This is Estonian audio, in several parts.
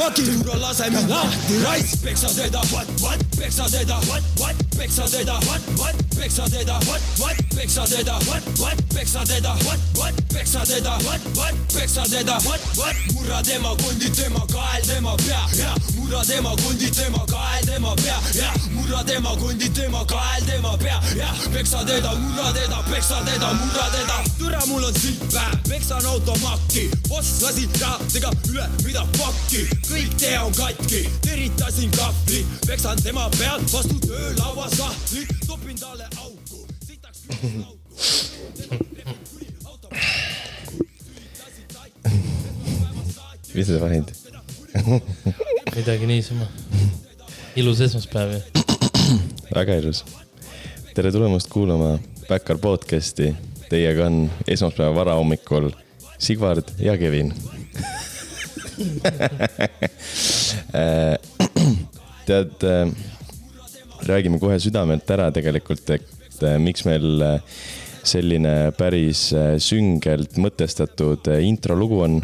paki, lase mind lahti, raisk, peksa teda, peksa teda, peksa teda, peksa teda, peksa teda, peksa teda, peksa teda, peksa teda, murra tema kondid, tema kael, tema pea, murra tema kondid, tema kael, tema pea, murra tema kondid, tema kael, tema pea, peksa teda, murra teda, peksa teda, murra teda, türa mul on silt päev, peksan automakki, boss lasi raadega üle mida pakki, kõik tee on katki, teritasin kahvli, peksan tema pead vastu töölaua sahtli, topin talle auku, sitaks küljest auku. mis sa panid? midagi niisama. ilus esmaspäev ju. väga ilus. tere tulemast kuulama Backyard podcast'i. Teiega on esmaspäeva varahommikul Sigvard ja Kevin. tead, räägime kohe südamelt ära tegelikult, et äh, miks meil äh, selline päris äh, süngelt mõtestatud äh, introlugu on.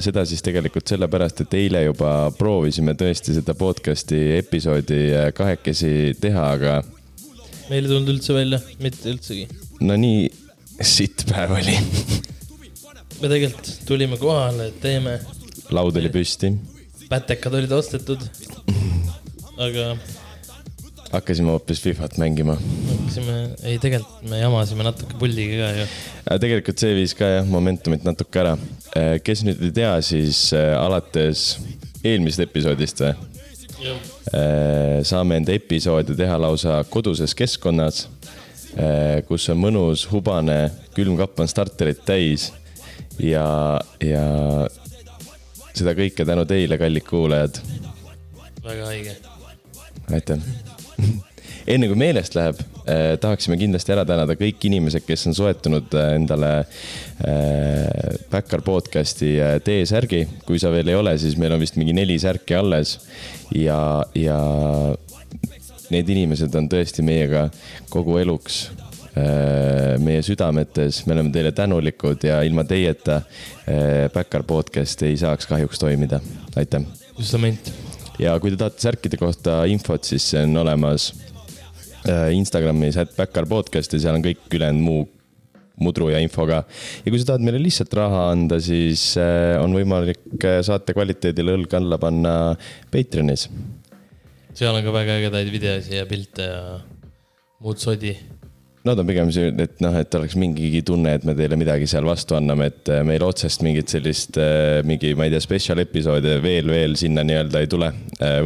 seda siis tegelikult sellepärast, et eile juba proovisime tõesti seda podcast'i episoodi äh, kahekesi teha, aga meil ei tulnud üldse välja, mitte üldsegi. No nii sitt päev oli. me tegelikult tulime kohale, et teeme, laud oli püsti, pätekad olid ostetud. aga hakkasime hoopis Fifat mängima. hakkasime, ei tegelikult me jamasime natuke puldiga ka ju. tegelikult see viis ka jah momentumit natuke ära. kes nüüd ei tea, siis äh, alates eelmisest episoodist või, saame enda episoode teha lausa koduses keskkonnas, kus on mõnus hubane külmkapp on starterit täis ja, ja seda kõike tänu teile, kallid kuulajad väga haige. aitäh. enne kui meelest läheb eh,, tahaksime kindlasti ära tänada kõik inimesed, kes on soetanud eh, endale eh, Backyard podcast'i eh, T-särgi. kui sa veel ei ole, siis meil on vist mingi neli särki alles ja, ja need inimesed on tõesti meiega kogu eluks eh, meie südametes, me oleme teile tänulikud ja ilma teieta eh, Backyard podcast ei saaks kahjuks toimida. aitäh justament. ja kui te tahate särkide kohta infot, siis see on olemas äh, Instagramis, et Backyard podcast ja seal on kõik ülejäänud muu mudru ja info ka. ja kui sa tahad meile lihtsalt raha anda, siis äh, on võimalik äh, saate kvaliteedile õlg alla panna Patreonis. Seal on ka väga ägedaid videosi ja pilte ja muud sodi. Nad on pigem see, et noh, et oleks mingigi tunne, et me teile midagi seal vastu anname, et äh, meil otsest mingit sellist äh, mingi, ma ei tea, spetsial episoode veel, veel sinna nii-öelda ei tule.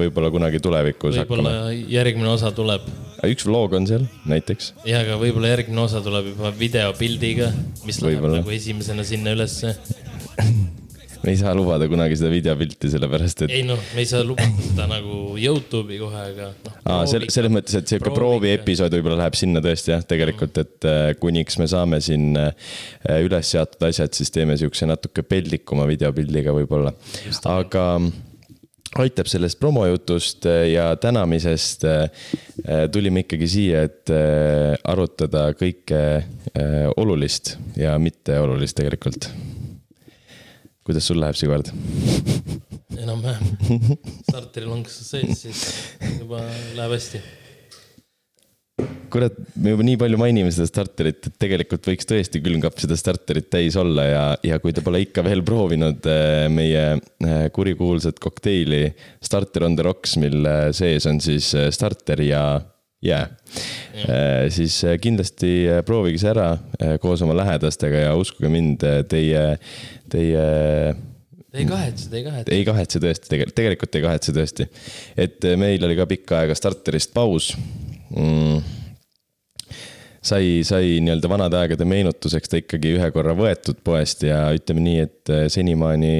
võib-olla kunagi tulevikus võib-olla hakkame. järgmine osa tuleb üks vlog on seal näiteks ja, aga võib-olla järgmine osa tuleb juba videopildiga, mis läheb nagu esimesena sinna ülesse. me ei saa lubada kunagi seda videopilti, sellepärast et ei noh, me ei saa lubada seda nagu Youtube'i kohe, aga noh. aa, selle, selles mõttes, et sihuke prooviepisood võib-olla läheb sinna tõesti jah, tegelikult, et äh, kuniks me saame siin äh, üles seatud asjad, siis teeme siukse natuke peldikuma videopildiga võib-olla. aga aitab sellest promojutust äh, ja tänamisest tulime ikkagi siia, et arutada kõike olulist ja mitteolulist tegelikult. Kuidas sul läheb, Sigvard? enam-vähem. starteril on kas sees, siis juba läheb hästi. kurat, me juba nii palju mainime seda starterit, et tegelikult võiks tõesti külmkapp seda starterit täis olla ja, ja kui te pole ikka veel proovinud äh, meie äh, kurikuulsat kokteili Starter on the rocks, mille sees on siis äh, starter ja jää yeah., siis äh, kindlasti äh, proovige see ära äh, koos oma lähedastega ja uskuge mind, teie, teie ei kahetse, ei kahetse. ei kahetse tõesti, tegelikult, tegelikult ei kahetse tõesti. et äh, meil oli ka pikka aega starterist paus mm.. sai, sai nii-öelda vanade aegade meenutuseks ta ikkagi ühe korra võetud poest ja ütleme nii, et äh, senimaani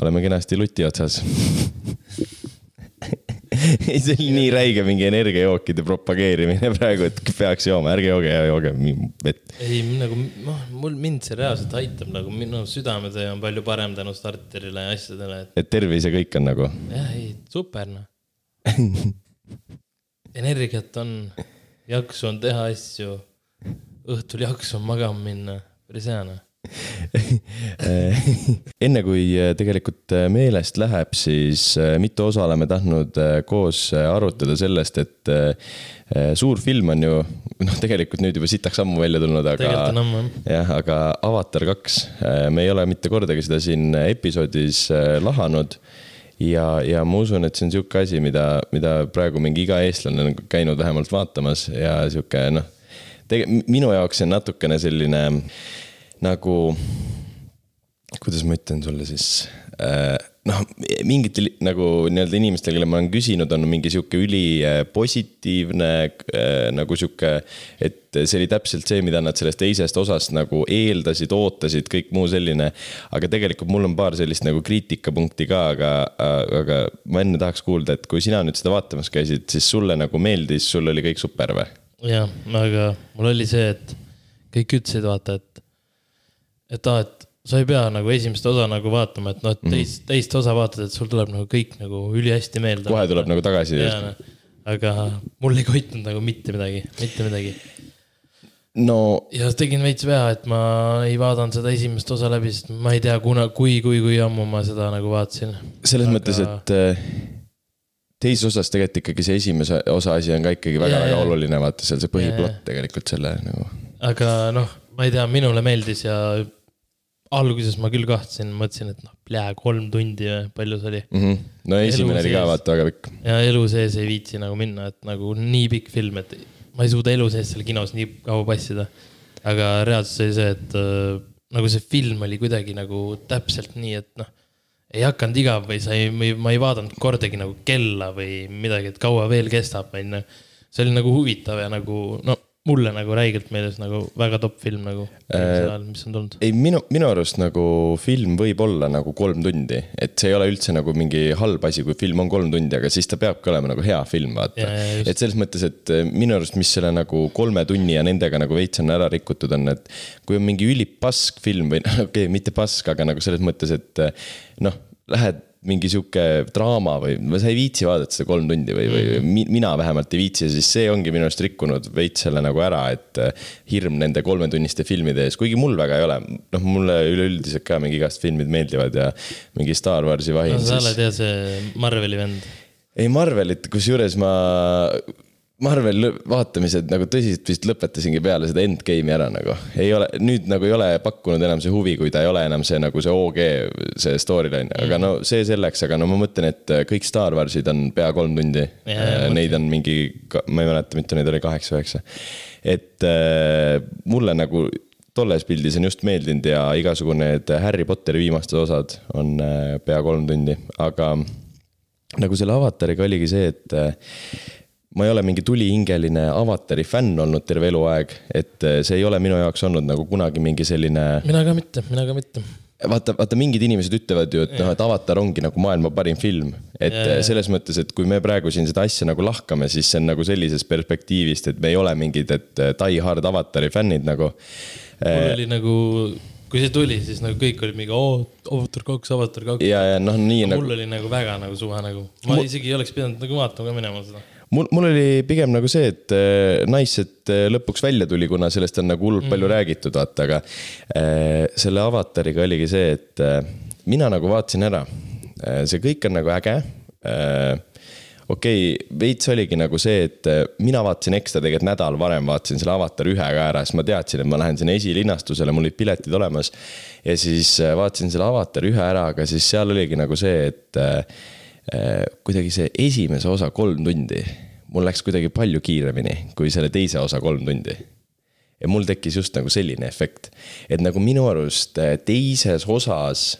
oleme kenasti luti otsas. ei, see oli nii räige mingi energiajookide propageerimine praegu, et peaks jooma, ärge jooge ja jooge vett. ei nagu noh, mul mind see reaalselt aitab nagu minu südametöö on palju parem tänu starterile ja asjadele, et et tervis ja kõik on nagu, jah, ei super noh. energiat on, jaksu on teha asju, õhtul jaksu on magama minna, päris hea noh. enne kui äh, tegelikult äh, meelest läheb, siis äh, mitu osa oleme tahtnud koos arutada sellest, et suur film on ju, noh, tegelikult nüüd juba sitaks ammu välja tulnud, aga. jah. aga Avatar kaks, me ei ole mitte kordagi seda siin episoodis lahanud ja, ja ma usun, et see on sihuke asi, mida, mida praegu mingi iga eestlane on käinud vähemalt vaatamas ja sihuke noh. tege-, minu jaoks see on natukene selline nagu kuidas ma ütlen sulle siis äh,, noh, mingitel nagu nii-öelda inimestel, kelle ma olen küsinud, on mingi sihuke ülipositiivne äh, nagu sihuke. et see oli täpselt see, mida nad sellest teisest osast nagu eeldasid, ootasid, kõik muu selline. aga tegelikult mul on paar sellist nagu kriitikapunkti ka, aga, aga ma enne tahaks kuulda, et kui sina nüüd seda vaatamas käisid, siis sulle nagu meeldis, sul oli kõik super või? jah, aga mul oli see, et kõik ütlesid, vaata, et, et aa, et sa ei pea nagu esimest osa nagu vaatama, et noh, et mhm. teist, teist osa vaatad, et sul tuleb nagu kõik nagu ülihästi meelde. kohe tuleb nagu tagasi. aga mul ei koitnud nagu mitte midagi, mitte midagi. no. ja tegin veits vea, et ma ei vaadanud seda esimest osa läbi, sest ma ei tea, kuna, kui, kui, kui ammu ma seda nagu vaatasin. selles aga... mõttes, et äh, teises osas tegelikult ikkagi see esimese osa asi on ka ikkagi väga-väga oluline, vaata seal see põhiplott tegelikult selle nagu. aga noh, ma ei tea, minule meeldis ja alguses ma küll kahtlesin, mõtlesin, et noh, plää, kolm tundi või palju see oli mm. -hmm. no esimene oli ka vaata väga pikk. ja elu sees ei viitsi nagu minna, et nagu nii pikk film, et ma ei suuda elu sees seal kinos nii kaua passida. aga reaalsus oli see, et äh, nagu see film oli kuidagi nagu täpselt nii, et noh, ei hakanud igav või sa ei, ma ei vaadanud kordagi nagu kella või midagi, et kaua veel kestab, onju. see oli nagu huvitav ja nagu no mulle nagu räigelt meeldis nagu väga top film nagu äh,, mis on tulnud. ei, minu, minu arust nagu film võib olla nagu kolm tundi, et see ei ole üldse nagu mingi halb asi, kui film on kolm tundi, aga siis ta peabki olema nagu hea film, vaata. et selles mõttes, et äh, minu arust, mis selle nagu kolme tunni ja nendega nagu veits on ära rikutud, on, et kui on mingi ülipask film või okei okay,, mitte pask, aga nagu selles mõttes, et äh, noh, lähed mingi sihuke draama või, või sa ei viitsi vaadata seda kolm tundi või, või mm. mina vähemalt ei viitsi ja siis see ongi minu arust rikkunud veits selle nagu ära, et äh, hirm nende kolmetunniste filmide ees, kuigi mul väga ei ole. noh, mulle üleüldiselt ka mingi igast filmid meeldivad ja mingi Star Warsi vahin no,. sa oled jah see Marveli vend. ei, Marvelit, kusjuures ma Marvel vaatamised nagu tõsiselt vist lõpetasingi peale seda endgame'i ära nagu. ei ole, nüüd nagu ei ole pakkunud enam see huvi, kui ta ei ole enam see nagu see OG, see storyline, aga no see selleks, aga no ma mõtlen, et kõik Star Warsid on pea kolm tundi. Neid on mingi, ma ei mäleta, mitu neid oli, kaheksa-üheksa. et äh, mulle nagu tolles pildis on just meeldinud ja igasugune need Harry Potteri viimased osad on äh, pea kolm tundi, aga nagu selle avatariga oligi see, et äh, ma ei ole mingi tulihingeline avatari fänn olnud terve eluaeg, et eh, see ei ole minu jaoks olnud nagu kunagi mingi selline. mina ka mitte, mina ka mitte. vaata, vaata mingid inimesed ütlevad ju, et noh, et Avatar ongi nagu maailma parim film. et ja, ja. selles mõttes, et kui me praegu siin seda asja nagu lahkame, siis see on nagu sellisest perspektiivist, et me ei ole mingid, et eh, die hard Avatari fännid nagu. mul eh, oli nagu kui see tuli, siis nagu kõik olid mingi, oo, Avatar kaks, Avatar kaks. ja, ja noh, nii nagu. mul oli nagu väga nagu suva nagu, ma mul... isegi ei oleks pidanud nagu vaatama ka minema seda mul, mul oli pigem nagu see, et äh, Nice, et äh, lõpuks välja tuli, kuna sellest on nagu hullult mm. palju mhm. räägitud, vaata, aga äh, selle avatariga oligi see, et äh, mina nagu vaatasin ära äh,. see kõik on nagu äge äh, okei okay,, veits oligi nagu see, et mina vaatasin ekstra tegelikult nädal varem vaatasin selle Avatar ühe ka ära, sest ma teadsin, et ma lähen sinna esilinastusele, mul olid piletid olemas. ja siis vaatasin selle Avatar ühe ära, aga siis seal oligi nagu see, et kuidagi see esimese osa kolm tundi, mul läks kuidagi palju kiiremini kui selle teise osa kolm tundi. ja mul tekkis just nagu selline efekt, et nagu minu arust äh, teises osas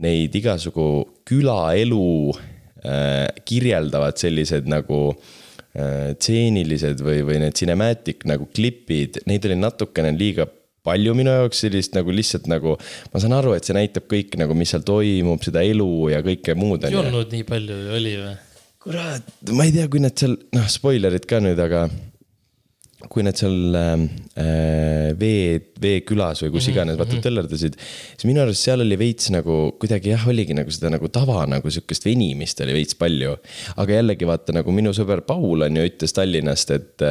neid igasugu külaelu äh, kirjeldavad sellised nagu äh, tseenilised või, või need cinematic nagu klipid, neid oli natukene liiga palju minu jaoks sellist nagu lihtsalt nagu. ma saan aru, et see näitab kõik nagu, mis seal toimub, seda elu ja kõike muud. ei olnud nii palju, oli või? kurat, ma ei tea, kui nad seal, noh, spoilerid ka nüüd, aga. Kui nad seal äh, vee, veekülas või kus iganes vaata töllerdasid, siis minu arust seal oli veits nagu kuidagi jah, oligi nagu seda nagu tava nagu sihukest venimist oli veits palju. aga jällegi vaata nagu minu sõber Paul on ju ütles Tallinnast, et,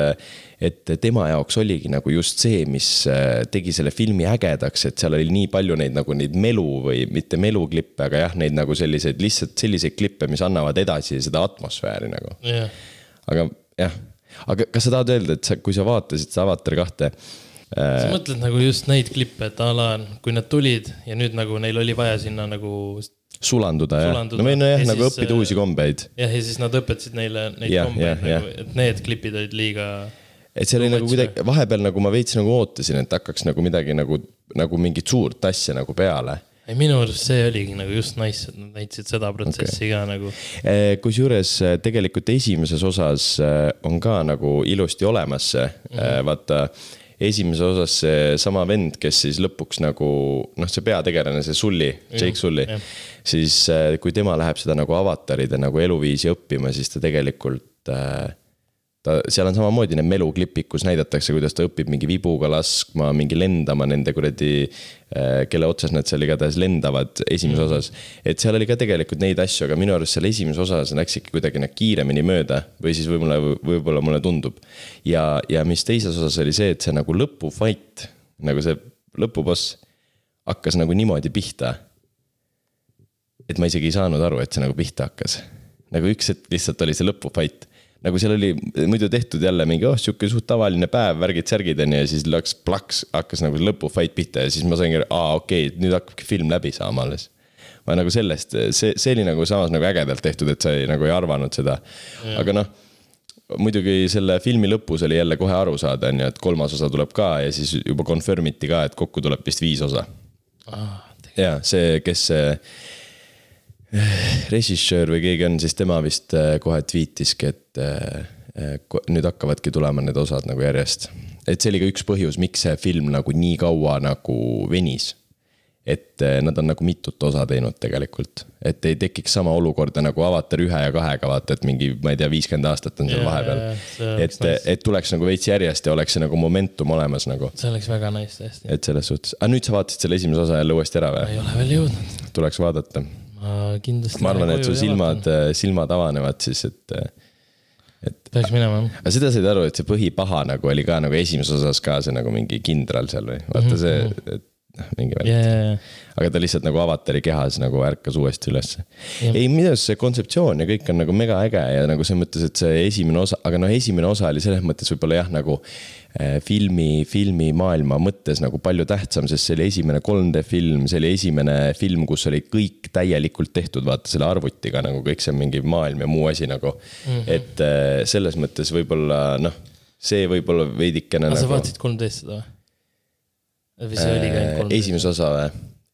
et tema jaoks oligi nagu just see, mis äh, tegi selle filmi ägedaks, et seal oli nii palju neid nagu neid melu või mitte meluklippe, aga jah, neid nagu selliseid lihtsalt selliseid klippe, mis annavad edasi seda atmosfääri nagu. Jah, aga jah, aga kas sa tahad öelda, et sa, kui sa vaatasid seda Avatar kahte äh, sa, mõtled nagu just neid klippe, et a la, kui nad tulid ja nüüd nagu neil oli vaja sinna nagu sulanduda jah, Sulanduda. no või nojah, Ja nagu siis, õppida äh, uusi kombeid. jah, ja siis nad õpetasid neile neid Jah, kombeid jah, jah. nagu, et need klipid olid liiga. et see oli nagu kuidagi, vahepeal nagu ma veits nagu ootasin, et hakkaks nagu midagi nagu, nagu mingit suurt asja nagu peale. ei, minu arust see oligi nagu just nice, et nad näitasid seda protsessi okay. ka nagu. kusjuures äh, tegelikult esimeses osas äh, on ka nagu ilusti olemas see mm. -hmm. vaata esimeses osas seesama vend, kes siis lõpuks nagu noh, see peategelane, see Sully, Jake Sully jah., siis äh, kui tema läheb seda nagu avataride nagu eluviisi õppima, siis ta tegelikult äh, ta, seal on samamoodi need meluklipid, kus näidatakse, kuidas ta õpib mingi vibuga laskma, mingi lendama nende kuradi, kelle otsas nad seal igatahes lendavad esimeses osas. et seal oli ka tegelikult neid asju, aga minu arust seal esimeses osas läks ikka kuidagi nagu kiiremini mööda või siis võib-olla, võib-olla mulle tundub. ja, ja mis teises osas oli see, et see nagu lõpufight, nagu see lõpuboss hakkas nagu niimoodi pihta et ma isegi ei saanud aru, et see nagu pihta hakkas. nagu üks hetk lihtsalt oli see lõpufight. Nagu seal oli muidu tehtud jälle mingi, oh sihuke suht tavaline päev, värgid-särgid on ju ja siis läks plaks, hakkas nagu lõpufight pihta ja siis ma saingi, aa okei okay,, nüüd hakkabki film läbi saama alles. ma nagu sellest, see, see oli nagu samas nagu ägedalt tehtud, et sa ei, nagu ei arvanud seda. aga noh, muidugi selle filmi lõpus oli jälle kohe aru saada, on ju, et kolmas osa tuleb ka ja siis juba confirm iti ka, et kokku tuleb vist viis osa ja see, kes see režissöör või keegi on, siis tema vist äh, kohe tweetiski, et äh, äh, nüüd hakkavadki tulema need osad nagu järjest. et see oli ka üks põhjus, miks see film nagu nii kaua nagu venis. et nad on nagu mitut osa teinud tegelikult, et ei tekiks sama olukorda nagu Avatar ühe ja kahega, vaata, et mingi, ma ei tea, viiskümmend aastat on seal Jaa, vahepeal et, et tuleks nagu veits järjest ja oleks see nagu momentum olemas nagu, see oleks väga nice tõesti. et selles suhtes, aga nüüd sa vaatasid selle esimese osa jälle uuesti ära või? ei ole veel jõudnud. tuleks vaadata kindlasti. ma arvan, et su silmad, silmad avanevad siis, et. peaks minema jah. aga seda said aru, et see põhipaha nagu oli ka nagu esimeses osas ka see nagu mingi kindral seal või, vaata see, et noh, mingi ja, ja, aga ta lihtsalt nagu avatari kehas nagu ärkas uuesti ülesse. Jah. ei, minu arust see kontseptsioon ja kõik on nagu mega äge ja nagu selles mõttes, et see esimene osa, aga noh, esimene osa oli selles mõttes võib-olla jah, nagu filmi, filmimaailma mõttes nagu palju tähtsam, sest see oli esimene 3D film, see oli esimene film, kus oli kõik täielikult tehtud, vaata selle arvutiga nagu kõik see mingi maailm ja muu asi nagu mm. -hmm. et eh, selles mõttes võib-olla noh, see võib-olla veidikene aga sa nagu vaatasid 3D-s seda või? või see oli ka ainult Äh, 3D? esimese osa või?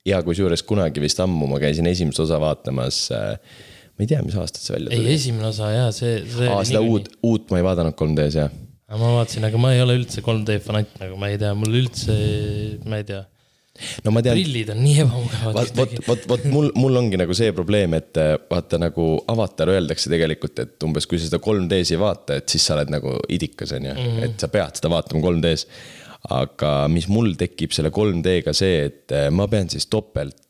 ja kusjuures kunagi vist ammu ma käisin esimest osa vaatamas. ma ei tea, mis aastast see välja ei, tuli. esimene osa jaa, see, see aa, seda uut, uut ma ei vaadanud 3D-s jah. Aga ma vaatasin, aga ma ei ole üldse 3D fanat nagu, ma ei tea, mul üldse, ma ei tea. no ma tean, prillid on nii ebamugavad vot, vot, vot, vot mul, mul ongi nagu see probleem, et äh, vaata nagu avatar öeldakse tegelikult, et umbes kui sa seda 3D-s ei vaata, et siis sa oled nagu idikas, on ju, et sa pead seda vaatama 3D-s. aga mis mul tekib selle 3D-ga see, et äh, ma pean siis topelt,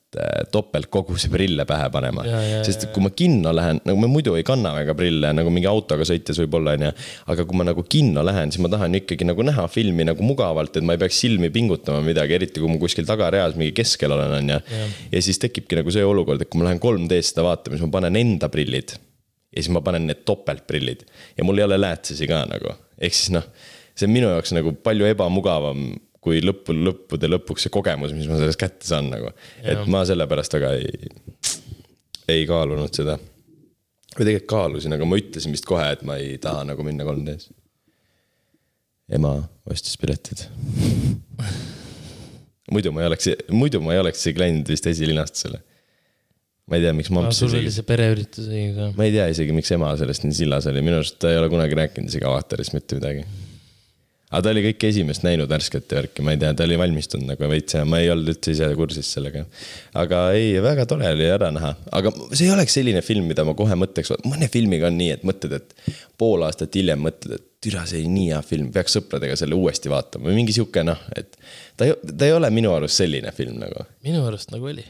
topeltkoguse prille pähe panema sest kui ma kinno lähen, nagu ma muidu ei kanna väga prille, nagu mingi autoga sõites võib-olla onju. aga kui ma nagu kinno lähen, siis ma tahan ikkagi nagu näha filmi nagu mugavalt, et ma ei peaks silmi pingutama midagi, eriti kui ma kuskil tagareas mingi keskel olen, onju. ja siis tekibki nagu see olukord, et kui ma lähen 3D-s seda vaatama, siis ma panen enda prillid. ja siis ma panen need topeltprillid ja mul ei ole läätsesi ka nagu, ehk siis noh, see on minu jaoks nagu palju ebamugavam kui lõppu, lõppude lõpuks see kogemus, mis ma sellest kätte saan nagu. et ma sellepärast väga ei, ei kaalunud seda. või tegelikult kaalusin, aga ma ütlesin vist kohe, et ma ei taha nagu minna 3D-s. ema ostis piletid. muidu ma ei oleks, muidu ma ei oleks läinud vist esilinastusele. ma ei tea, miks mamps sul oli see pereüritus õige ka. ma ei tea isegi, miks ema sellest nii sillas oli, minu arust ta ei ole kunagi rääkinud isegi avatarist mitte midagi. Aga ta oli kõike esimest näinud värsket värki, ma ei tea, ta oli valmistunud nagu veits ja ma ei olnud üldse ise kursis sellega. aga ei, väga tore oli ära näha, aga see ei oleks selline film, mida ma kohe mõtleks, mõne filmiga on nii, et mõtled, et pool aastat hiljem mõtled, et türa, see oli nii hea film, peaks sõpradega selle uuesti vaatama või mingi sihuke noh, et ta ei, ta ei ole minu arust selline film nagu minu arust nagu oli.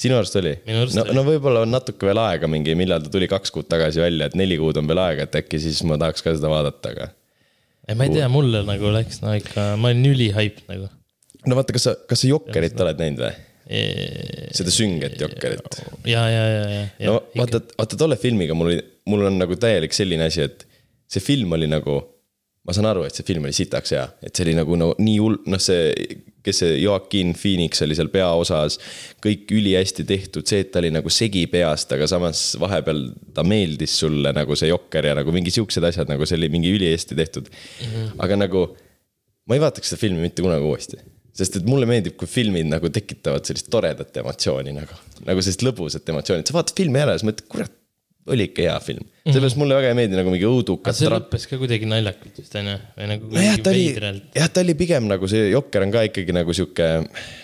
sinu arust oli? No, no võib-olla on natuke veel aega mingi, millal ta tuli kaks kuud tagasi välja, et neli kuud on veel aega, et äkki siis ma tahaks ka seda vaadata, aga. ei, ma ei tea, mulle nagu läks no ikka, ma olin ülihype nagu. no vaata, kas sa, kas sa Jokkerit oled näinud või? seda sünget Jokkerit. ja, ja, ja, ja no vaata, vaata tolle filmiga mul oli, mul on nagu täielik selline asi, et see film oli nagu, ma saan aru, et see film oli sitaks hea, et see oli nagu no nii hull, noh, see, kes see Joaquin Phoenix oli seal peaosas, kõik ülihästi tehtud, see, et ta oli nagu segi peast, aga samas vahepeal ta meeldis sulle nagu see Jokker ja nagu mingi siuksed asjad nagu see oli mingi ülihästi tehtud mm. -hmm. aga nagu ma ei vaataks seda filmi mitte kunagi uuesti. sest et mulle meeldib, kui filmid nagu tekitavad sellist toredat emotsiooni nagu, nagu sellist lõbusat emotsiooni, et sa vaatad filmi ära ja siis mõtled, kurat, oli ikka hea film. seepärast mulle väga ei meeldi nagu mingi õudukad see lõppes ka kuidagi naljakalt vist onju, või nagu nojah, ta oli, jah, ta oli pigem nagu see Jokker on ka ikkagi nagu sihuke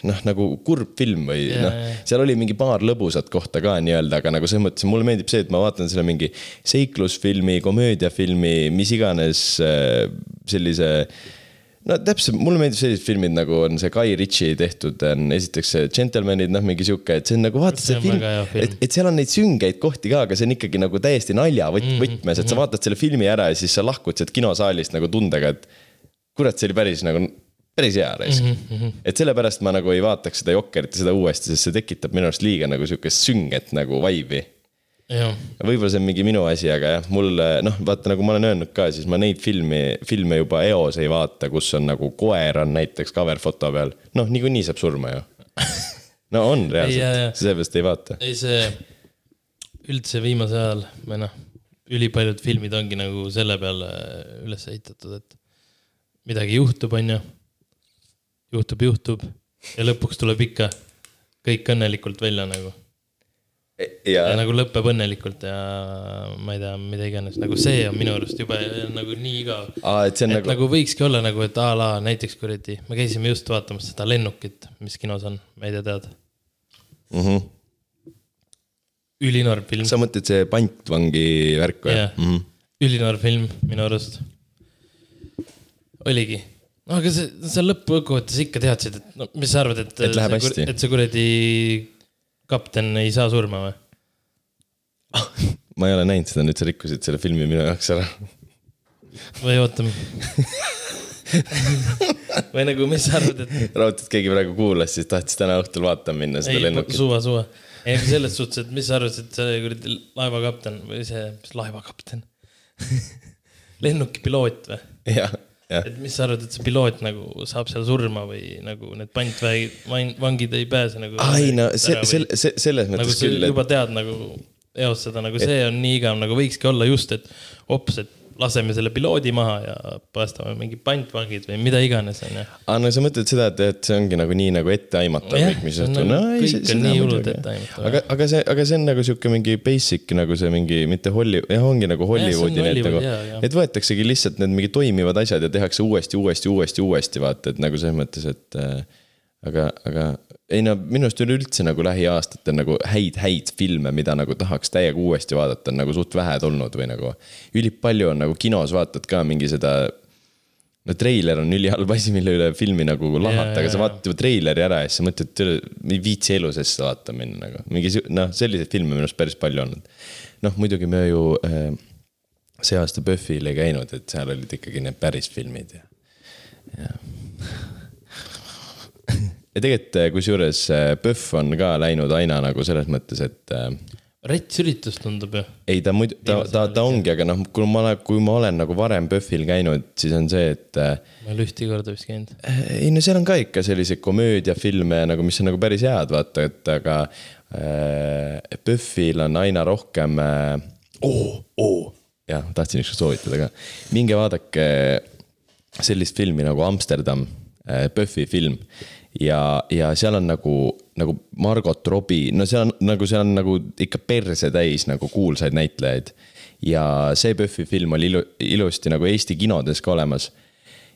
noh, nagu kurb film või noh seal oli mingi paar lõbusat kohta ka nii-öelda, aga nagu selles mõttes mulle meeldib see, et ma vaatan selle mingi seiklusfilmi, komöödiafilmi, mis iganes äh, sellise no täpselt, mulle meeldib sellised filmid nagu on see Guy Ritchie tehtud, on esiteks see Gentlemanid, noh, mingi sihuke, et see on nagu vaatad see on film et, et seal on neid süngeid kohti ka, aga see on ikkagi nagu täiesti nalja võt-, Mhm, võtmes, et sa vaatad selle filmi ära ja siis sa lahkud sealt kinosaalist nagu tundega, et kurat, see oli päris nagu, päris hea raisk mm. -hmm. et sellepärast ma nagu ei vaataks seda Jokkerit ja seda uuesti, sest see tekitab minu arust liiga nagu sihukest sünget nagu vibe'i võib-olla see on mingi minu asi, aga jah, mulle noh, vaata nagu ma olen öelnud ka, siis ma neid filmi, filme juba eos ei vaata, kus on nagu koer on näiteks cover foto peal. noh, niikuinii saab surma ju. no on reaalselt, seepärast ei vaata. ei see üldse viimasel ajal või noh, ülipaljud filmid ongi nagu selle peale üles ehitatud, et midagi juhtub, onju. juhtub, juhtub ja lõpuks tuleb ikka kõik õnnelikult välja nagu. Ja ja nagu lõpeb õnnelikult ja ma ei tea, mida iganes, nagu see on minu arust jube nagu nii igav. Et et nagu- nagu... nagu võikski olla nagu, et a la näiteks kuradi, me käisime just vaatamas seda lennukit, mis kinos on, ma ei tea, tead. mm. -hmm. ülinoor film, sa mõtled see pantvangi värk või Jah. mm? -hmm. ülinoor film minu arust. oligi, no aga see, sa lõppkokkuvõttes ikka teadsid, et no mis sa arvad, et. Et läheb hästi. et see kuradi kapten ei saa surma või? ma ei ole näinud seda, nüüd sa rikkusid selle filmi minu jaoks ära. või oota. või nagu, mis sa arvad, et raudselt keegi praegu kuulas, siis tahtis täna õhtul vaatama minna seda lennukit. suva, suva. ei, selles suhtes, et mis sa arvasid, et see kuradi laevakapten või see, mis laevakapten lennuki piloot või? jah. Et mis sa arvad, et see piloot nagu saab seal surma või nagu need pantvangid, vangid ei pääse nagu. ai no see, see, see, selles nagu mõttes sa küll, juba tead nagu eos seda, nagu see on nii igav, nagu võikski olla just, et hops, et laseme selle piloodi maha ja päästame mingid pantvangid või mida iganes, onju. aa, no sa mõtled seda, et, et see ongi nagu nii nagu etteaimatav kõik, mis juhtub. nagu- no ei, kõik see on nii hullult etteaimatav, aga, aga see, aga see on nagu sihuke mingi basic nagu see mingi mitte Holly, jah, ongi nagu Hollywoodi need nagu et võetaksegi lihtsalt need mingi toimivad asjad ja tehakse uuesti, uuesti, uuesti, uuesti vaata, et nagu selles mõttes, et äh, aga, aga ei no minu arust üleüldse nagu lähiaastatel nagu häid, häid filme, mida nagu tahaks täiega uuesti vaadata, on nagu suht vähe tulnud või nagu ülipalju on nagu kinos vaatad ka mingi seda no treiler on ülihalb asi, mille üle filmi nagu lahata, aga sa vaatad juba treileri ära ja siis sa mõtled, et ei viitsi elu sees seda vaatama minna nagu. mingi noh, selliseid filme minu arust päris palju olnud. noh, muidugi me ju äh, see aasta PÖFFil ei käinud, et seal olid ikkagi need päris filmid ja, ja. Ja tegelikult äh, kusjuures äh, PÖFF on ka läinud aina nagu selles mõttes, et äh, rets üritus tundub ju. ei, ta muidu, ta, ta, ta ongi, aga noh, kui ma olen, kui ma olen nagu varem PÖFFil käinud, siis on see, et ma ei ole ühtegi korda vist käinud. ei no seal on ka ikka selliseid komöödiafilme nagu, mis on nagu päris head, vaata, et aga äh, PÖFFil on aina rohkem äh,. oo, oo, jah, tahtsin ükskord soovitada ka, minge vaadake sellist filmi nagu Amsterdam äh,, PÖFFi film ja, ja seal on nagu, nagu Margot Robbie, no seal on nagu, seal on nagu ikka perse täis nagu kuulsaid näitlejaid. ja see PÖFFi film oli ilu, ilusti nagu Eesti kinodes ka olemas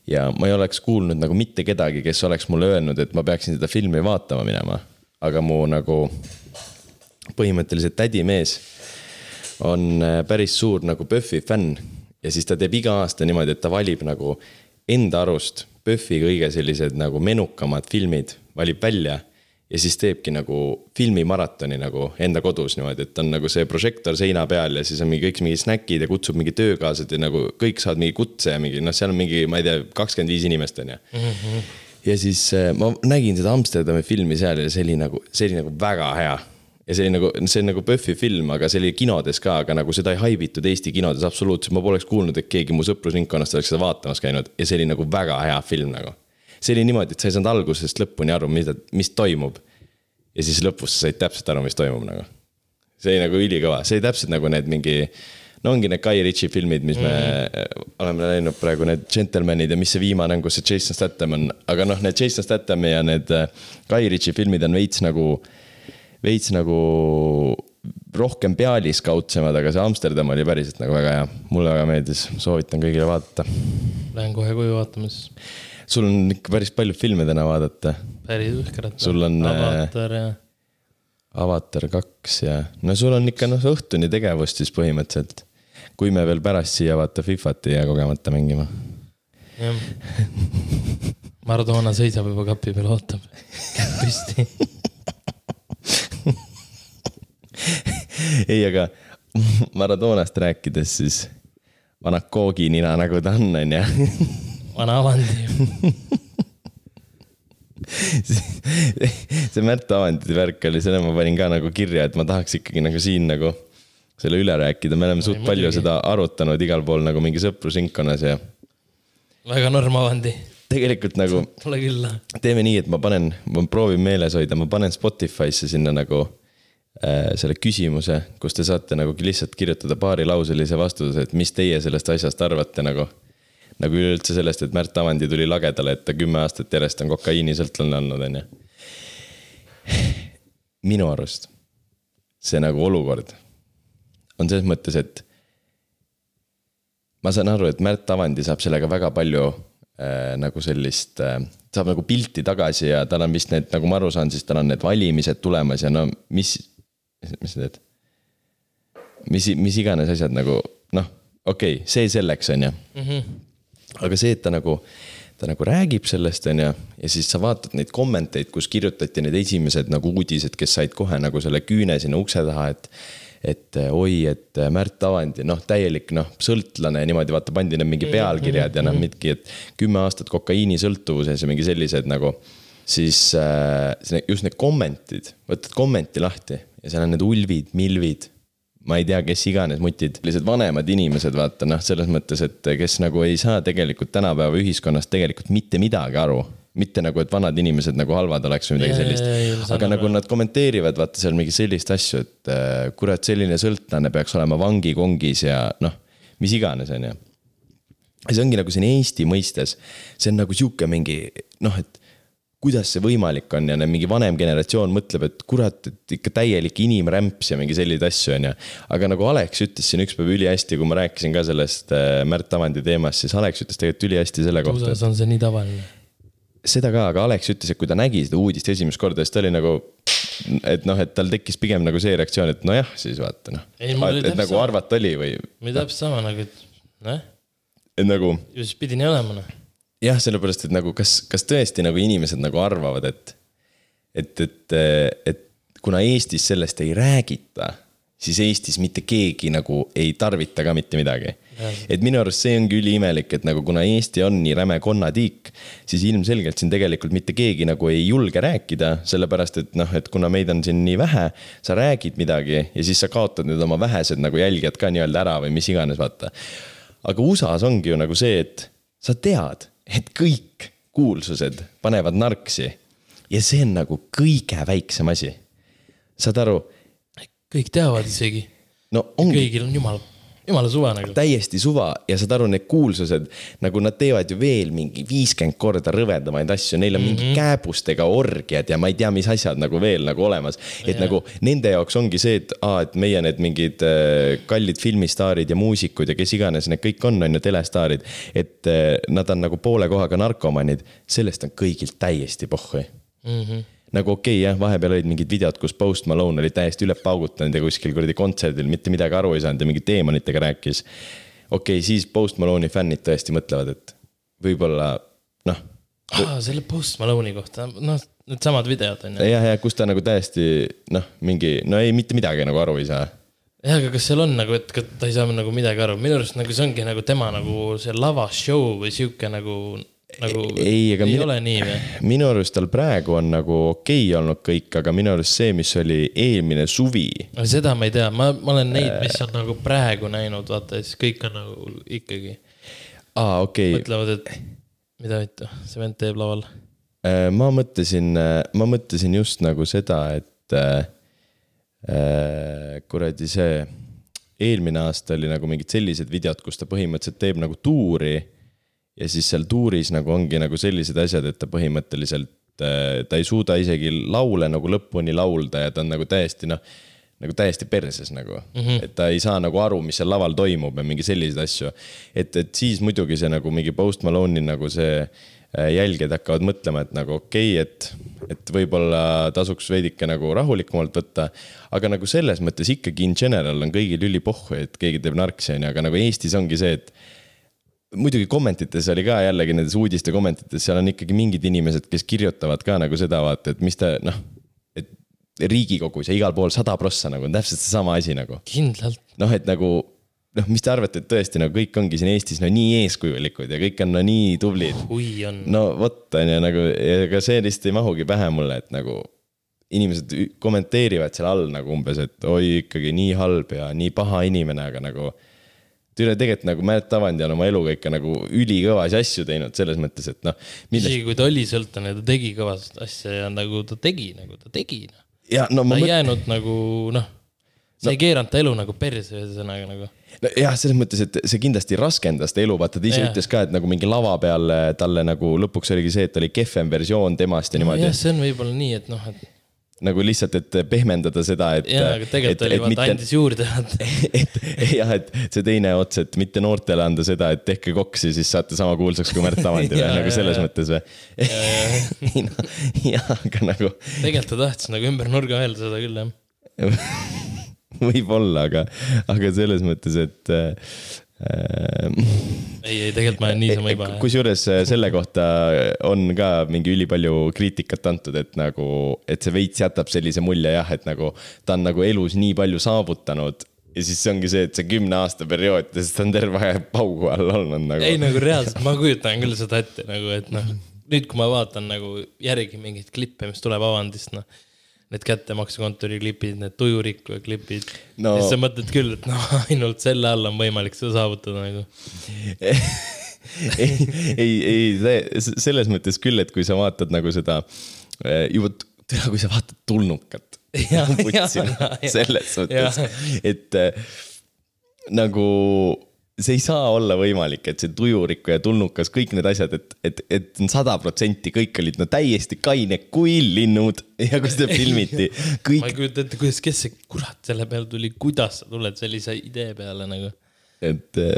ja ma ei oleks kuulnud nagu mitte kedagi, kes oleks mulle öelnud, et ma peaksin seda filmi vaatama minema. aga mu nagu põhimõtteliselt tädimees on äh, päris suur nagu PÖFFi fänn ja siis ta teeb iga aasta niimoodi, et ta valib nagu enda arust PÖFFi kõige sellised nagu menukamad filmid, valib välja ja siis teebki nagu filmimaratoni nagu enda kodus niimoodi, et on nagu see prožektor seina peal ja siis on mingi kõik mingid snäkid ja kutsub mingi töökaaslased ja nagu kõik saavad mingi kutse ja mingi noh, seal on mingi, ma ei tea, kakskümmend viis inimest on ju mm. -hmm. ja siis äh, ma nägin seda Amsterdami filmi seal ja see oli nagu, see oli nagu väga hea ja see oli nagu, see on nagu PÖFFi film, aga see oli kinodes ka, aga nagu seda ei haibitud Eesti kinodes absoluutselt, ma poleks kuulnud, et keegi mu sõprusringkonnast oleks seda vaatamas käinud ja see oli nagu väga hea film nagu see oli niimoodi, et sa ei saanud algusest lõpuni aru, mida, mis toimub. ja siis lõpus sa said täpselt aru, mis toimub nagu. see oli nagu ülikõva, see oli täpselt nagu need mingi, no ongi need Guy Ritchie filmid, mis mm. me oleme näinud praegu, need Gentlemanid ja mis see viimane on, kus see Jason Statham on, aga noh, need Jason Stathami ja need äh, Guy Ritchie filmid on veits nagu, veits nagu rohkem pealiskaudsemad, aga see Amsterdam oli päriselt nagu väga hea, mulle väga meeldis, soovitan kõigile vaadata. Lähen kohe koju vaatama siis sul on ikka päris palju filme täna vaadata. päris uhkerad. sul on. Äh, Avatar ja. Avatar kaks ja, no sul on ikka noh õhtuni tegevust siis põhimõtteliselt. kui me veel pärast siia vaata Fifat ei jää kogemata mängima. jah. Maradona seisab juba kapi peal, ootab, käed püsti ei, aga Maradonast rääkides siis vana kooginina nagu ta on, onju vana Avandi see Märt Avandi värk oli, selle ma panin ka nagu kirja, et ma tahaks ikkagi nagu siin nagu selle üle rääkida, me oleme suht palju seda arutanud igal pool nagu mingi sõprusringkonnas ja. väga norm Avandi. tegelikult nagu. Pole küll. teeme nii, et ma panen, ma proovin meeles hoida, ma panen Spotify'sse sinna nagu selle küsimuse, kus te saate nagu lihtsalt kirjutada paarilauselise vastuse, et mis teie sellest asjast arvate nagu nagu üleüldse sellest, et Märt Avandi tuli lagedale, et ta kümme aastat järjest on kokaiinisõltlane olnud, on ju. minu arust see nagu olukord on selles mõttes, et ma saan aru, et Märt Avandi saab sellega väga palju äh, nagu sellist äh,, saab nagu pilti tagasi ja tal on vist need, nagu ma aru saan, siis tal on need valimised tulemas ja no mis, mis sa teed? mis, mis iganes asjad nagu noh, okei okay,, see selleks, on ju mm. -hmm aga see, et ta nagu, ta nagu räägib sellest, on ju, ja siis sa vaatad neid kommenteid, kus kirjutati need esimesed nagu uudised, kes said kohe nagu selle küüne sinna ukse taha, et et oi, et Märt Avandi, noh, täielik noh, sõltlane ja niimoodi vaata, pandi need mingi pealkirjad ja noh, mingi, et kümme aastat kokaiinisõltuvuses ja mingi sellised nagu. siis äh, just need kommentid, võtad kommenti lahti ja seal on need ulvid, milvid ma ei tea, kes iganes mutid, sellised vanemad inimesed, vaata noh, selles mõttes, et kes nagu ei saa tegelikult tänapäeva ühiskonnast tegelikult mitte midagi aru mitte nagu, et vanad inimesed nagu halvad oleks või midagi sellist. aga nagu nad kommenteerivad, vaata seal mingi sellist asju, et äh, kurat, selline sõltlane peaks olema vangikongis ja noh, mis iganes, on ju. ja see ongi nagu siin Eesti mõistes, see on nagu sihuke mingi noh, et kuidas see võimalik on ja mingi vanem generatsioon mõtleb, et kurat, et ikka täielik inimrämps ja mingi selliseid asju, on ju. aga nagu Alex ütles siin ükspäev ülihästi, kui ma rääkisin ka sellest äh, Märt Avandi teemast, siis Alex ütles tegelikult ülihästi selle kohta. USA-s on see nii tavaline. seda ka, aga Alex ütles, et kui ta nägi seda uudist esimest korda, siis ta oli nagu, et noh, et tal tekkis pigem nagu see reaktsioon, et nojah, siis vaata noh. et nagu sama. arvata oli või. mul oli täpselt sama nagu, et noh. et nagu. ju siis pidi nii olema noh jah, sellepärast, et nagu kas, kas tõesti nagu inimesed nagu arvavad, et, et, et, et kuna Eestis sellest ei räägita, siis Eestis mitte keegi nagu ei tarvita ka mitte midagi. et minu arust see ongi üliimelik, et nagu kuna Eesti on nii räme konnatiik, siis ilmselgelt siin tegelikult mitte keegi nagu ei julge rääkida, sellepärast et noh, et kuna meid on siin nii vähe, sa räägid midagi ja siis sa kaotad need oma vähesed nagu jälgijad ka nii-öelda ära või mis iganes, vaata. aga USA-s ongi ju nagu see, et sa tead et kõik kuulsused panevad narksi. ja see on nagu kõige väiksem asi. saad aru? kõik teavad isegi no kõigil on jumal jumala suva nagu. täiesti suva ja saad aru, need kuulsused, nagu nad teevad ju veel mingi viiskümmend korda rõvedamaid asju, neil on mingi kääbustega orgiad ja ma ei tea, mis asjad nagu veel nagu olemas. et Jaa. nagu nende jaoks ongi see, et aa, et meie need mingid äh, kallid filmistaarid ja muusikud ja kes iganes need kõik on, on ju, telestaarid. et äh, nad on nagu poole kohaga narkomanid, sellest on kõigilt täiesti pohhui Mm -hmm. Nagu okei okay, jah, vahepeal olid mingid videod, kus Post Malone oli täiesti üle paugutanud ja kuskil kuradi kontserdil mitte midagi aru ei saanud ja mingi teemonitega rääkis. okei okay,, siis Post Malone'i fännid tõesti mõtlevad, et võib-olla noh, ah,. selle Post Malone'i kohta, noh, needsamad videod on ju. jah, ja kus ta nagu täiesti noh, mingi, no ei, mitte midagi nagu aru ei saa. jah, aga kas seal on nagu, et ta ei saa nagu midagi aru, minu arust nagu see ongi nagu tema nagu see lavashow või sihuke nagu, nagu ei, aga ei minu, ole nii või? minu arust tal praegu on nagu okei okay olnud kõik, aga minu arust see, mis oli eelmine suvi seda ma ei tea, ma, ma olen neid, mis on nagu praegu näinud, vaata ja siis kõik on nagu ikkagi aa, okei okay., mõtlevad, et mida vittu, see vend teeb laval. ma mõtlesin, ma mõtlesin just nagu seda, et äh, äh, kuradi see, eelmine aasta oli nagu mingid sellised videod, kus ta põhimõtteliselt teeb nagu tuuri. Ja siis seal tuuris nagu ongi nagu sellised asjad, et ta põhimõtteliselt äh, ta ei suuda isegi laule nagu lõpuni laulda ja ta on nagu täiesti noh, nagu täiesti perses nagu mm, -hmm. et ta ei saa nagu aru, mis seal laval toimub ja mingi selliseid asju. et, et siis muidugi see nagu mingi Post Malone'i nagu see äh, jälgijad hakkavad mõtlema, et nagu okei okay,, et, et võib-olla tasuks veidike nagu rahulikumalt võtta. aga nagu selles mõttes ikkagi in general on kõigil ülipohhu, et keegi teeb narksi, onju, aga nagu Eestis ongi see, et muidugi kommentites oli ka jällegi nendes uudiste kommentites, seal on ikkagi mingid inimesed, kes kirjutavad ka nagu seda, vaata, et mis ta noh, et Riigikogus ja igal pool sada prossa nagu on täpselt seesama asi nagu. kindlalt. noh, et nagu noh, mis te arvate, et tõesti nagu kõik ongi siin Eestis no nii eeskujulikud ja kõik on no nii tublid. kui on. no vot, on ju nagu, ega see lihtsalt ei mahugi pähe mulle, et nagu inimesed kommenteerivad seal all nagu umbes, et oi ikkagi nii halb ja nii paha inimene, aga nagu tüdruk tegelikult nagu Märt Avandi on oma eluga ikka nagu ülikõvasi asju teinud selles mõttes, et noh. isegi kui ta oli sõltlane, ta tegi kõvasti asja ja nagu ta tegi nagu ta tegi. ja no ta ma ei mõtlen, jäänud nagu noh, see ei keeranud ta elu nagu perse, ühesõnaga nagu. jah, selles mõttes, et see kindlasti raskendas ta elu, vaata ta ise Jah. ütles ka, et nagu mingi lava peal talle nagu lõpuks oligi see, et oli kehvem versioon temast ja niimoodi jah, see on võib-olla nii, et noh, et nagu lihtsalt, et pehmendada seda, et. jaa, aga tegelikult oli vaata, andis juurde, et jah, et see teine ots, et mitte noortele anda seda, et tehke koksi, siis saate sama kuulsaks kui Märt Avandi või Jaa, nagu jaa, selles jaa. mõttes või? ei noh, jah, aga nagu tegelikult ta tahtis nagu ümber nurga öelda seda küll, jah. võib-olla, aga, aga selles mõttes, et. ei, ei tegelikult ma olen niisama iba. kusjuures äh, selle kohta on ka mingi ülipalju kriitikat antud, et nagu, et see veits jätab sellise mulje jah, et nagu ta on nagu elus nii palju saavutanud ja siis ongi see, et see kümne aasta periood, sest ta on terve aeg paugu all olnud nagu. ei nagu reaalselt, ma kujutan küll seda ette nagu, et noh, nüüd, kui ma vaatan nagu järgi mingeid klippe, mis tuleb Avandist, noh. Need kättemaksukontori klipid, need tujurikkuja klipid No- siis sa mõtled küll, et noh, ainult selle all on võimalik seda saavutada nagu. ei, ei, ei, selles mõttes küll, et kui sa vaatad nagu seda eh, juba, kui sa vaatad tulnukat. Selles mõttes et eh, nagu see ei saa olla võimalik, et see tujurikku ja tulnukas, kõik need asjad, et, et, et sada protsenti kõik olid no täiesti kained kui linnud ja kui seda filmiti, ma kõik ei kujuta ette, kuidas, kes see kurat selle peale tuli, kuidas sa tuled sellise idee peale nagu. et äh,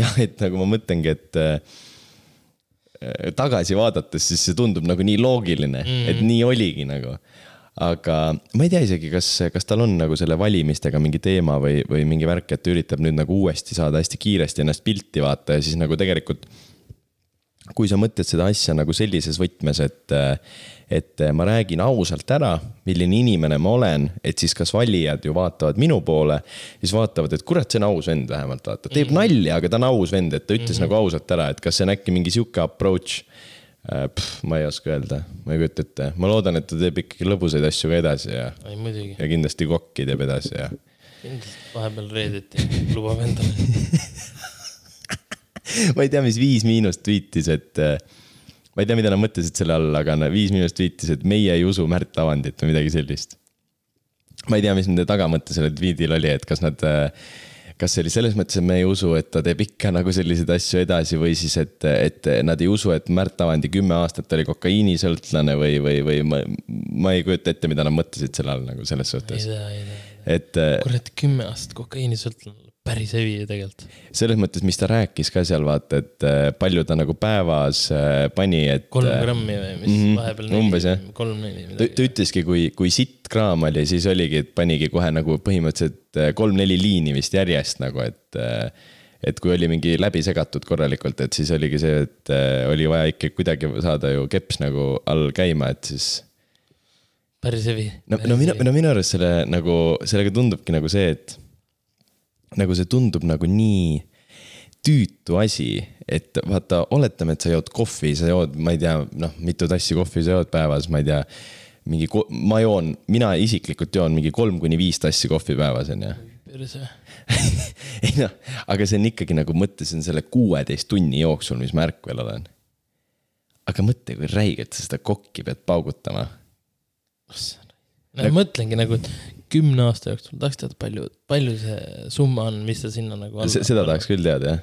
jah, et nagu ma mõtlengi, et äh, tagasi vaadates, siis see tundub nagu nii loogiline mm, -hmm. et nii oligi nagu. Aga ma ei tea isegi, kas, kas tal on nagu selle valimistega mingi teema või, või mingi värk, et ta üritab nüüd nagu uuesti saada hästi kiiresti ennast pilti vaata ja siis nagu tegelikult kui sa mõtled seda asja nagu sellises võtmes, et, et ma räägin ausalt ära, milline inimene ma olen, et siis kas valijad ju vaatavad minu poole, siis vaatavad, et kurat, see on aus vend vähemalt vaata, teeb mm -hmm. nalja, aga ta on aus vend, et ta ütles mm -hmm. nagu ausalt ära, et kas see on äkki mingi sihuke approach. Ma ei oska öelda, ma ei kujuta ette, ma loodan, et ta teeb ikkagi lõbusaid asju ka edasi ja, ja kindlasti kokki teeb edasi ja kindlasti vahepeal reedeti lubab endale. ma ei tea, mis Viis Miinust tweetis, et äh, ma ei tea, mida nad mõtlesid selle all, aga Viis Miinust tweetis, et meie ei usu Märt Avandit või midagi sellist. ma ei tea, mis nende tagamõte sellel tweetil oli, et kas nad, kas see oli selles mõttes, et me ei usu, et ta teeb ikka nagu selliseid asju edasi või siis, et, et nad ei usu, et Märt Avandi kümme aastat oli kokaiinisõltlane või, või, või ma, ma ei kujuta ette, mida nad mõtlesid selle all nagu selles ei suhtes. et äh, kurat, kümme aastat kokaiinisõltlane, päris hevi tegelikult. selles mõttes, mis ta rääkis ka seal vaata, et äh, palju ta nagu päevas äh, pani, et. kolm grammi või mis Mhm, vahepeal umbes, jah. kolm-neli midagi. ta ütleski, kui, kui sitt kraam oli, siis oligi, et panigi kohe nagu põhimõtteliselt äh, kolm-neli liini vist järjest nagu, et. et kui oli mingi läbi segatud korralikult, et siis oligi see, et äh, oli vaja ikka kuidagi saada ju keps nagu all käima, et siis päris hevi. no, no minu, no minu arust selle nagu, sellega tundubki nagu see, et nagu see tundub nagu nii tüütu asi, et vaata, oletame, et sa jood kohvi, sa jood, ma ei tea, noh, mitu tassi kohvi sa jood päevas, ma ei tea. mingi, ma joon, mina isiklikult joon mingi kolm kuni viis tassi kohvi päevas, on ju. perse. ei noh, aga see on ikkagi nagu mõtlesin selle kuueteist tunni jooksul, mis ma ärkvel olen. aga mõtle, kui räigelt sa seda kokki pead paugutama no ma mõtlengi nagu, et kümne aasta jooksul tahaks teada, palju, palju see summa on, mis sa sinna nagu seda tahaks küll teada, jah.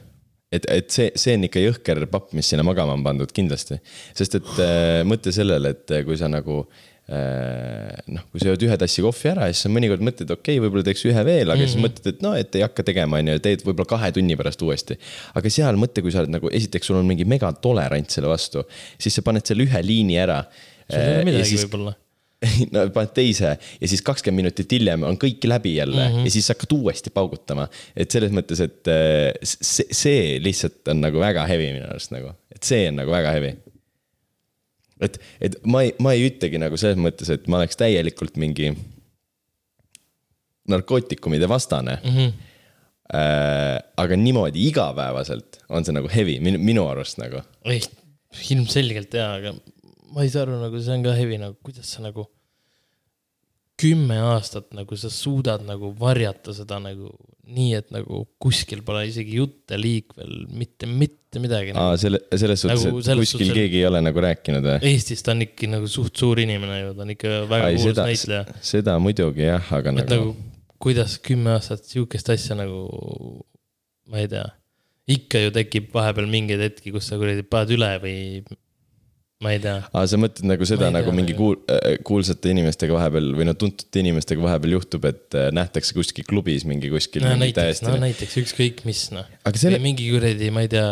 et, et see, see on ikka jõhker papp, mis sinna magama on pandud kindlasti. sest et äh, mõtle sellele, et kui sa nagu äh, noh, kui sa jood ühe tassi kohvi ära, siis sa mõnikord mõtled, okei okay,, võib-olla teeks ühe veel, aga mm -hmm. siis mõtled, et noh, et ei hakka tegema, on ju, teed võib-olla kahe tunni pärast uuesti. aga seal mõtle, kui sa oled nagu, esiteks sul on mingi megatolerant selle vastu, siis sa paned selle ühe liini ära. sul ei ole midagi võib-olla. no paned teise ja siis kakskümmend minutit hiljem on kõik läbi jälle mm. -hmm. ja siis hakkad uuesti paugutama. et selles mõttes, et äh, see, see lihtsalt on nagu väga heavy minu arust nagu, et see on nagu väga heavy. et, et ma ei, ma ei ütlegi nagu selles mõttes, et ma oleks täielikult mingi narkootikumide vastane mm. -hmm. Äh, aga niimoodi igapäevaselt on see nagu heavy minu, minu arust nagu. ei, ilmselgelt jaa, aga ma ei saa aru, nagu see on ka hevi, nagu kuidas sa nagu kümme aastat nagu sa suudad nagu varjata seda nagu nii, et nagu kuskil pole isegi jutte liikvel mitte, mitte midagi nagu.. aa, selle, selles suhtes Nagu et kuskil suhtes, keegi ei ole nagu rääkinud või? Eestis ta on ikka nagu suht suur inimene ju, ta on ikka väga Ai, kuulus näitleja. seda muidugi jah, aga et nagu, nagu kuidas kümme aastat sihukest asja nagu, ma ei tea, ikka ju tekib vahepeal mingeid hetki, kus sa kuradi paned üle või ma ei tea. aa, sa mõtled nagu seda ei tea, nagu mingi nagu- kuul-, kuulsate inimestega vahepeal või no tuntud inimestega vahepeal juhtub, et äh, nähtakse kuskil klubis mingi kuskil no mingi näiteks, no. näiteks ükskõik mis noh. aga või selle, mingi kuradi, ma ei tea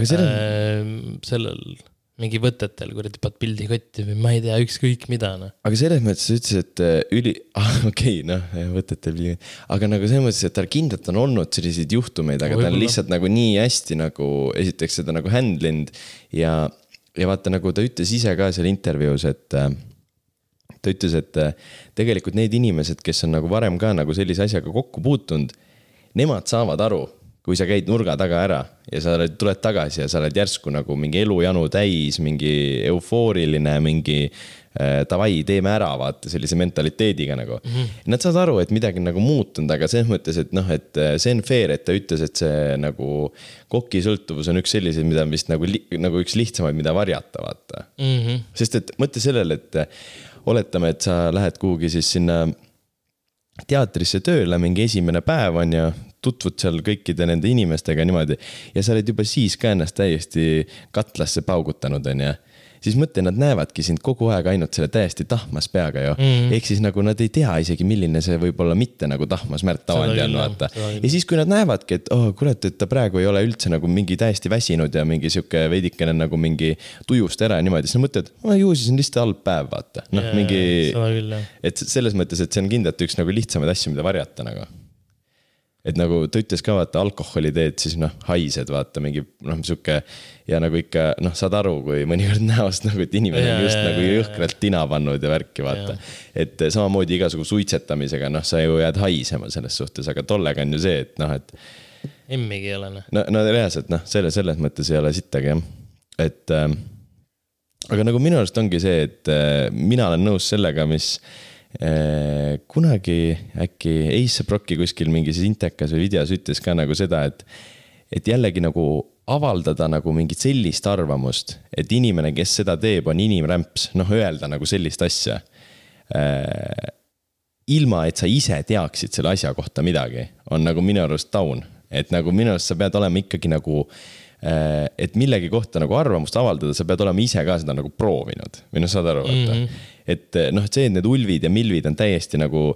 selle äh,, sellel mingi võtetel kuradi paned pildi kotti või ma ei tea, ükskõik mida noh. aga selles mõttes sa ütlesid, et äh, üli, okei, noh, võtate pildi, aga nagu selles mõttes, et tal kindlalt on olnud selliseid juhtumeid, aga ta on lihtsalt nagu nii hästi nagu esiteks seda nagu handle inud ja, ja vaata, nagu ta ütles ise ka seal intervjuus, et äh, ta ütles, et äh, tegelikult need inimesed, kes on nagu varem ka nagu sellise asjaga kokku puutunud, nemad saavad aru, kui sa käid nurga taga ära ja sa oled, tuled tagasi ja sa oled järsku nagu mingi elujanu täis, mingi eufooriline, mingi äh, davai, teeme ära, vaata sellise mentaliteediga nagu mm. -hmm. Nad saavad aru, et midagi nagu muutunud, aga selles mõttes, et noh, et äh, see on fair, et ta ütles, et see nagu kokisõltuvus on üks selliseid, mida vist nagu, nagu üks lihtsamaid, mida varjata, vaata Mm -hmm. sest et mõtle sellele, et äh, oletame, et sa lähed kuhugi siis sinna teatrisse tööle, mingi esimene päev on ju, tutvud seal kõikide nende inimestega niimoodi ja sa oled juba siis ka ennast täiesti katlasse paugutanud, on ju siis mõtle, nad näevadki sind kogu aeg ainult selle täiesti tahmas peaga ju mm. Ehk siis nagu nad ei tea isegi, milline see võib-olla mitte nagu tahmas Märt Avandi on, vaata ja siis, kui nad näevadki, et oh kurat, et ta praegu ei ole üldse nagu mingi täiesti väsinud ja mingi sihuke veidikene nagu mingi tujust ära ja niimoodi, siis nad mõtlevad, ju siis on lihtsalt halb päev, vaata. noh, mingi, küll jah. et selles mõttes, et see on kindlalt üks nagu lihtsamaid asju, mida varjata nagu. Et nagu ta ütles ka, vaata alkoholi teed, siis noh, haised, vaata mingi noh, sihuke ja nagu ikka noh, saad aru, kui mõnikord näost nagu, et inimene Ja, on just ja, nagu jõhkralt tina pannud ja värki, vaata. et samamoodi igasugu suitsetamisega, noh, sa ju jääd haisema selles suhtes, aga tollega on ju see, et noh, et emmigi ei ole noh. no, no reaalselt noh, selle, selles mõttes ei ole sittagi jah, et äh,. aga nagu minu arust ongi see, et äh, mina olen nõus sellega, mis äh, kunagi äkki Ace Brocki kuskil mingis intekas või videos ütles ka nagu seda, et. et jällegi nagu avaldada nagu mingit sellist arvamust, et inimene, kes seda teeb, on inimrämps, noh öelda nagu sellist asja äh, ilma, et sa ise teaksid selle asja kohta midagi, on nagu minu arust taun, et nagu minu arust sa pead olema ikkagi nagu äh, et millegi kohta nagu arvamust avaldada, sa pead olema ise ka seda nagu proovinud või noh, saad aru, vaata mm. -hmm. Et noh, et see, et need ulvid ja milvid on täiesti nagu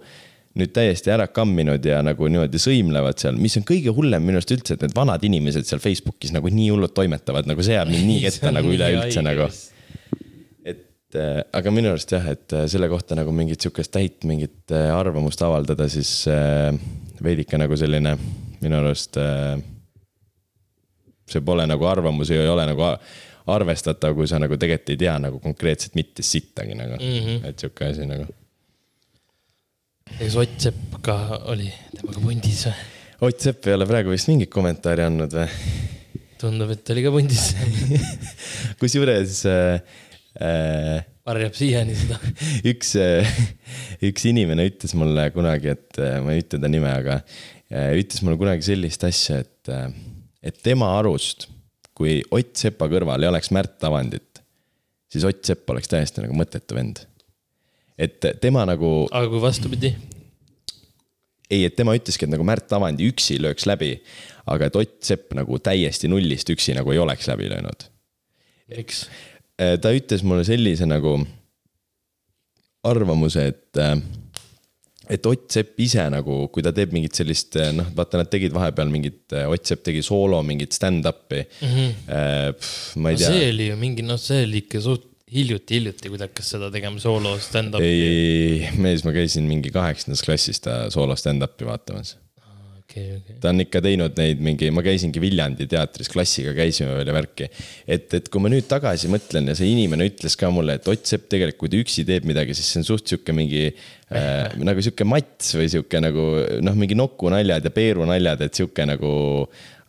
nüüd täiesti ära kamminud ja nagu niimoodi sõimlevad seal, mis on kõige hullem minu arust üldse, et need vanad inimesed seal Facebookis nagu nii hullult toimetavad, nagu see jääb mind nii ette nagu üleüldse nagu. et äh, aga minu arust jah, et äh, selle kohta nagu mingit sihukest täit mingit äh, arvamust avaldada, siis äh, veidike nagu selline minu arust äh,. see pole nagu arvamus ei ole nagu arvestatav, kui sa nagu tegelikult ei tea nagu konkreetselt mitte sittagi nagu mm, -hmm. et sihuke asi nagu. kas Ott Sepp ka oli temaga pundis või? Ott Sepp ei ole praegu vist mingit kommentaari andnud või? tundub, et oli ka pundis. kusjuures äh, äh, varjab siiani seda. üks, üks inimene ütles mulle kunagi, et äh, ma ei ütle ta nime, aga äh, ütles mulle kunagi sellist asja, et, et tema arust, kui Ott Sepa kõrval ei oleks Märt Avandit, siis Ott Sepp oleks täiesti nagu mõttetu vend. et tema nagu, aga kui vastupidi? ei, et tema ütleski, et nagu Märt Avandi üksi lööks läbi, aga et Ott Sepp nagu täiesti nullist üksi nagu ei oleks läbi löönud miks? Äh, ta ütles mulle sellise nagu arvamuse, et, et Ott Sepp ise nagu, kui ta teeb mingit sellist, noh, vaata, nad tegid vahepeal mingit, Ott Sepp tegi soolo mingit stand-up'i mm. -hmm. ma ei no tea see, oli ju mingi, noh, see oli ikka suht hiljuti, hiljuti, kui ta hakkas seda tegema soolo stand-up'i. ei, ei, mees, ma käisin mingi kaheksandas klassis ta soolo stand-up'i vaatamas okei, okei. ta on ikka teinud neid mingi, ma käisingi Viljandi teatris klassiga käisime veel ja värki. et, et kui ma nüüd tagasi mõtlen ja see inimene ütles ka mulle, et Ott Sepp tegelikult, kui ta üksi teeb midagi, siis see on suht sihuke mingi äh, nagu sihuke mats või sihuke nagu noh, mingi nokunaljad ja peerunaljad, et sihuke nagu.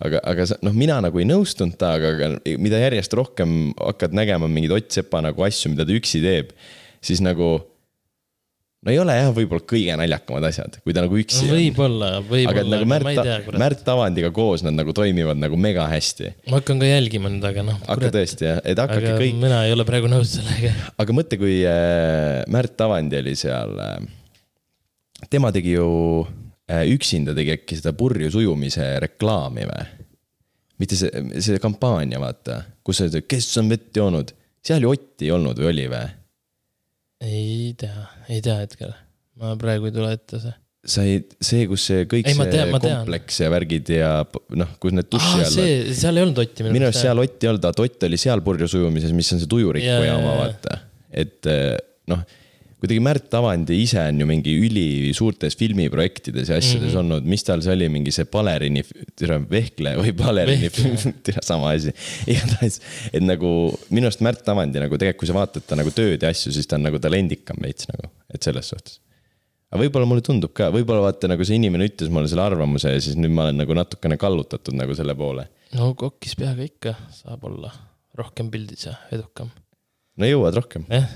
aga, aga noh, mina nagu ei nõustunud temaga, aga mida järjest rohkem hakkad nägema mingeid Ott Sepa nagu asju, mida ta üksi teeb, siis nagu no ei ole jah, võib-olla kõige naljakamad asjad, kui ta nagu üksi on võib-olla, aga et võib-olla, nagu Märt. Märt Avandiga koos nad nagu toimivad nagu mega hästi. ma hakkan ka jälgima nüüd, aga noh. hakka tõesti jah, et hakake aga kõik, mina ei ole praegu nõus sellega. aga mõtle, kui äh, Märt Avandi oli seal äh,. tema tegi ju äh, üksinda tegi äkki seda purjus ujumise reklaami või? mitte see, see kampaania, vaata, kus oli see, kes on vett joonud, seal ju Otti ei olnud või oli või? Ei tea, ei tea hetkel. ma praegu ei tule ette see. sai see, kus see kõik Ei, see tean- ma tean. kompleks ja värgid ja noh, kus need duši all see, seal ei olnud Otti minu arust seal Ott ei olnud, vaata Ott oli seal purjus ujumises, mis on see tujurikkuja Jaa, oma, jaa, jaa. vaata. et eh, noh, kuidagi Märt Avandi ise on ju mingi ülisuurtes filmiprojektides ja asjades mm -hmm. olnud, mis tal see oli, mingi see baleriini, vehkle või baleriini, sama asi. igatahes, et nagu minu arust Märt Avandi nagu tegelikult, kui sa vaatad ta nagu tööd ja asju, siis ta on nagu talendikam veits nagu, et selles suhtes aga võib-olla mulle tundub ka, võib-olla vaata nagu see inimene ütles mulle selle arvamuse ja siis nüüd ma olen nagu natukene kallutatud nagu selle poole no kokkis peaga ikka saab olla rohkem pildis ja edukam. No jõuad rohkem. jah,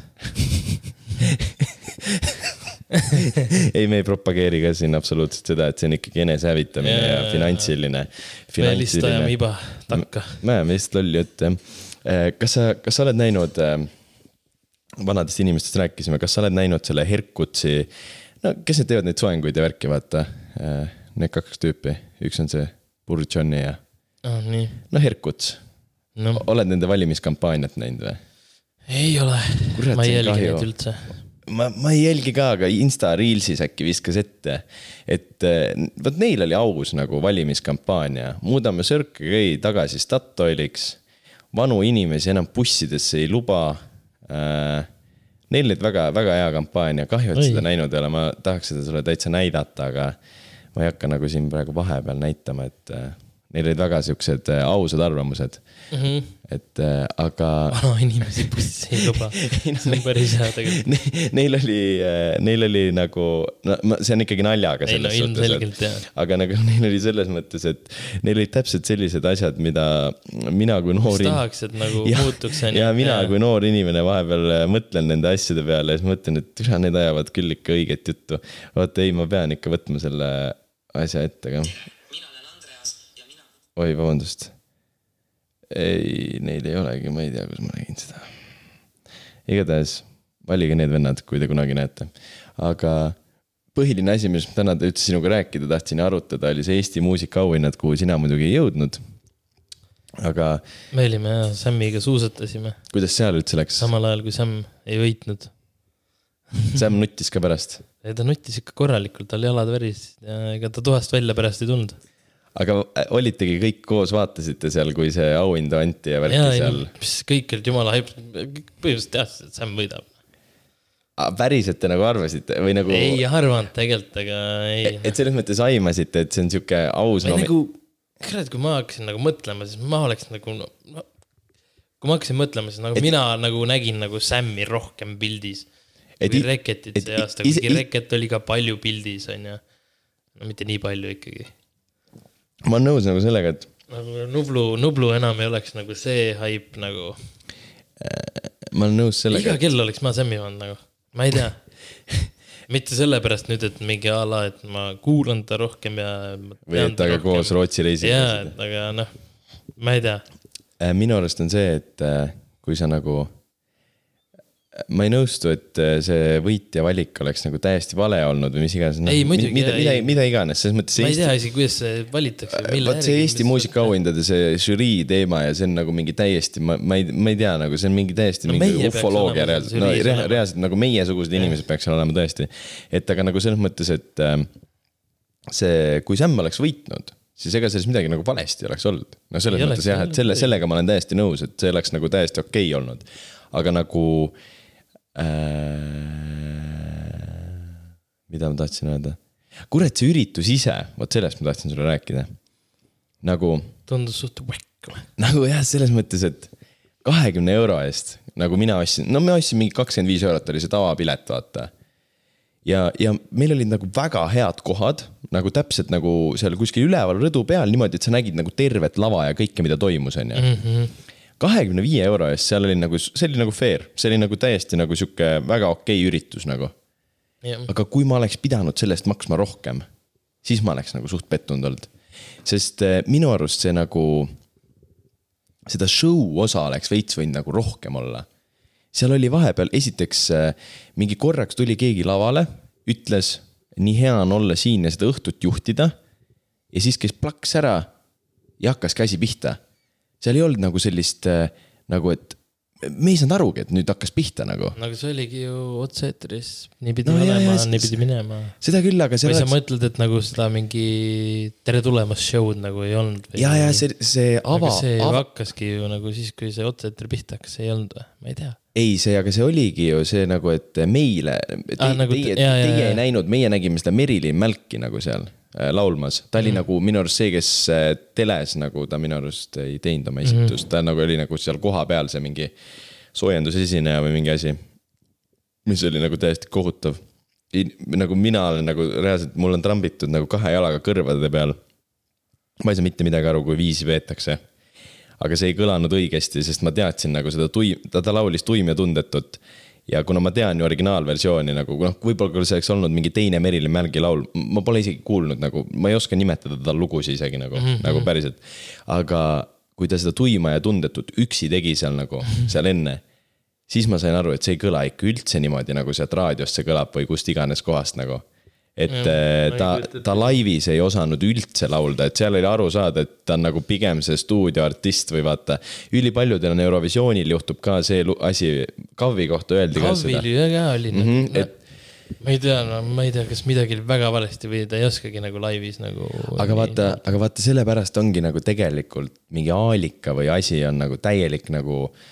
ei, me ei propageeri ka siin absoluutselt seda, et see on ikkagi enesehävitamine ja, ja finantsiline. me lihtsalt ajame iba takka. me ajame lihtsalt lolli juttu jah. kas sa, kas sa oled näinud, vanadest inimestest rääkisime, kas sa oled näinud selle Herkutsi, no kes need teevad neid soenguid ja värki, vaata. Need kaks tüüpi, üks on see Burjoni ja, Ah, no Herkuts. noh, oled nende valimiskampaaniat näinud või? Ei ole ma ei jälgi kahju. neid üldse. ma, ma ei jälgi ka, aga Insta Reelsis äkki viskas ette, et eh, vot neil oli aus nagu valimiskampaania, muudame K tagasi Statoiliks. vanu inimesi enam bussidesse ei luba äh,. Neil olid väga-väga hea kampaania, kahju, et Oi. seda näinud ei ole, ma tahaks seda sulle täitsa näidata, aga ma ei hakka nagu siin praegu vahepeal näitama, et äh, neil olid väga siuksed äh, ausad arvamused. et äh, aga vanainimesi bussi ei luba, see on päris hea tegelikult. Ne- Neil oli, neil oli nagu, no see on ikkagi naljaga Ei no selles suhtes, et aga nagu neil oli selles mõttes, et neil olid täpselt sellised asjad, mida mina kui noor mis tahaks, et nagu muutuks. ja mina kui noor inimene vahepeal äh, mõtlen nende asjade peale ja siis mõtlen, et türa, need ajavad küll ikka õiget juttu. vaata, ei, ma pean ikka võtma selle asja ette ka. oi, vabandust. ei, neid ei olegi, ma ei tea, kus ma nägin seda. igatahes valige need vennad, kui te kunagi näete, aga põhiline asi, mis täna üldse sinuga rääkida tahtsin ja arutada, oli see Eesti muusikaauhinnad, kuhu sina muidugi ei jõudnud. aga me olime jah, Sämmiga suusatasime kuidas seal üldse läks? samal ajal kui Sämm ei võitnud. Sam nuttis ka pärast. ja ta nuttis ikka korralikult, tal jalad värisesid ja ega ta toast välja pärast ei tulnud. Aga äh, olitegi kõik koos, vaatasite seal, kui see auhindu anti ja värki seal. kõik olid jumala haip, põhimõtteliselt teadsid, et Sämm võidab. päriselt te nagu arvasite või nagu, ei arvanud tegelikult, aga ei. et selles mõttes aimasite, et see on sihuke aus nagu, kurat, kui ma hakkasin nagu mõtlema, siis ma oleks nagu no,, no, kui ma hakkasin mõtlema, siis nagu Et- mina nagu nägin nagu Sammi rohkem pildis. Kui Reketit et see aasta, kuigi Reket oli ka palju pildis, onju. no mitte nii palju ikkagi. Ma olen nõus nagu sellega, et nagu Nublu, Nublu enam ei oleks nagu see haip nagu. ma olen nõus iga sellega, kell oleks ma Sammi pannud nagu, ma ei tea. mitte sellepärast nüüd, et mingi a la, et ma kuulan ta rohkem ja. või et temaga koos Rootsi reisil jaa, aga noh, ma ei tea. Äh, minu arust on see, et äh, kui sa nagu, ma ei nõustu, et äh, see võitja valik oleks nagu täiesti vale olnud või mis iganes. Ei, muidugi, mida, mida mida iganes, selles mõttes. ma ei tea isegi, kuidas see valitakse. vot see Eesti muusikaauhindade see žürii teema ja see on nagu mingi täiesti, ma, ma ei, ma ei tea, nagu see on mingi täiesti No no, mingi ufoloogia reaalselt, no žüriis re, olema. reaalselt nagu meiesugused inimesed peaks seal olema tõesti. et aga nagu selles mõttes, et äh, see, kui Sam oleks võitnud, siis ega selles midagi nagu valesti oleks olnud. no selles Ei mõttes jah, et selle, sellega ma olen täiesti nõus, et see oleks nagu täiesti okei okay olnud. aga nagu äh,. Mida ma tahtsin öelda? kurat, see üritus ise, vot sellest ma tahtsin sulle rääkida. nagu tundus suht või? nagu jah, selles mõttes, et kahekümne euro eest nagu mina ostsin, no me ostsime mingi kakskümmend viis eurot oli see tavapilet, vaata. ja, ja meil olid nagu väga head kohad nagu täpselt nagu seal kuskil üleval rõdu peal niimoodi, et sa nägid nagu tervet lava ja kõike, mida toimus, on ju. Kahekümne viie euro eest seal oli nagu, see oli nagu fair, see oli nagu täiesti nagu sihuke väga okei üritus nagu. aga kui ma oleks pidanud selle eest maksma rohkem, siis ma oleks nagu suht pettunud olnud. sest eh, minu arust see nagu, seda show osa oleks veits võinud nagu rohkem olla. seal oli vahepeal, esiteks eh, mingi korraks tuli keegi lavale, ütles, nii hea on olla siin ja seda õhtut juhtida. ja siis käis plaks ära ja hakkaski asi pihta. Seal ei olnud nagu sellist eh, nagu, et me ei saanud arugi, et nüüd hakkas pihta nagu. nagu see oligi ju otse-eetris, niipidi No no, olema, see- niipidi minema. seda küll, aga või sa oleks mõtled, et nagu seda mingi tere tulemast show'd nagu ei olnud ja, ja see, see ava aga, see ju ava, hakkaski ju nagu siis, kui see otse-eetri pihta hakkas, ei olnud või? ma ei tea. ei see, aga see oligi ju see nagu, et meile te, Ah, nagu teie, te- jaa, jaa, teie ei näinud, meie nägime seda Merilin Mälki nagu seal äh, laulmas. ta oli mm. nagu minu arust see, kes äh, teles nagu ta minu arust ei teinud oma esitust mm, -hmm. ta nagu oli nagu seal kohapeal see mingi soojendusesineja või mingi asi. mis oli nagu täiesti kohutav. nagu mina olen nagu reaalselt, mul on trambitud nagu kahe jalaga kõrvade peal. ma ei saa mitte midagi aru, kui viisi peetakse aga see ei kõlanud õigesti, sest ma teadsin nagu seda tuim, ta, ta laulis tuim ja tundetut. Ja kuna ma tean ju originaalversiooni nagu noh, võib-olla kui see oleks olnud mingi teine Merilin Mälgi laul, ma pole isegi kuulnud nagu, ma ei oska nimetada tal lugusid isegi nagu mm, -hmm. nagu päriselt. aga kui ta seda tuima ja tundetut üksi tegi seal nagu, seal enne, siis ma sain aru, et see ei kõla ikka üldse niimoodi, nagu sealt raadiost see kõlab või kust iganes kohast nagu et ma ei ta ta laivis ei osanud üldse laulda, et seal oli aru saada, et ta on nagu pigem see stuudioartist või vaata. ülipaljudel on Eurovisioonil juhtub ka see asi, Kavi kohta öeldi ka seda Kavil. ka oli mm, -hmm, et- ma ei tea, no ma ei tea, kas midagi oli väga valesti või ta ei oskagi nagu laivis nagu. aga vaata, aga vaata, sellepärast ongi nagu tegelikult mingi aalika või asi on nagu täielik nagu äh,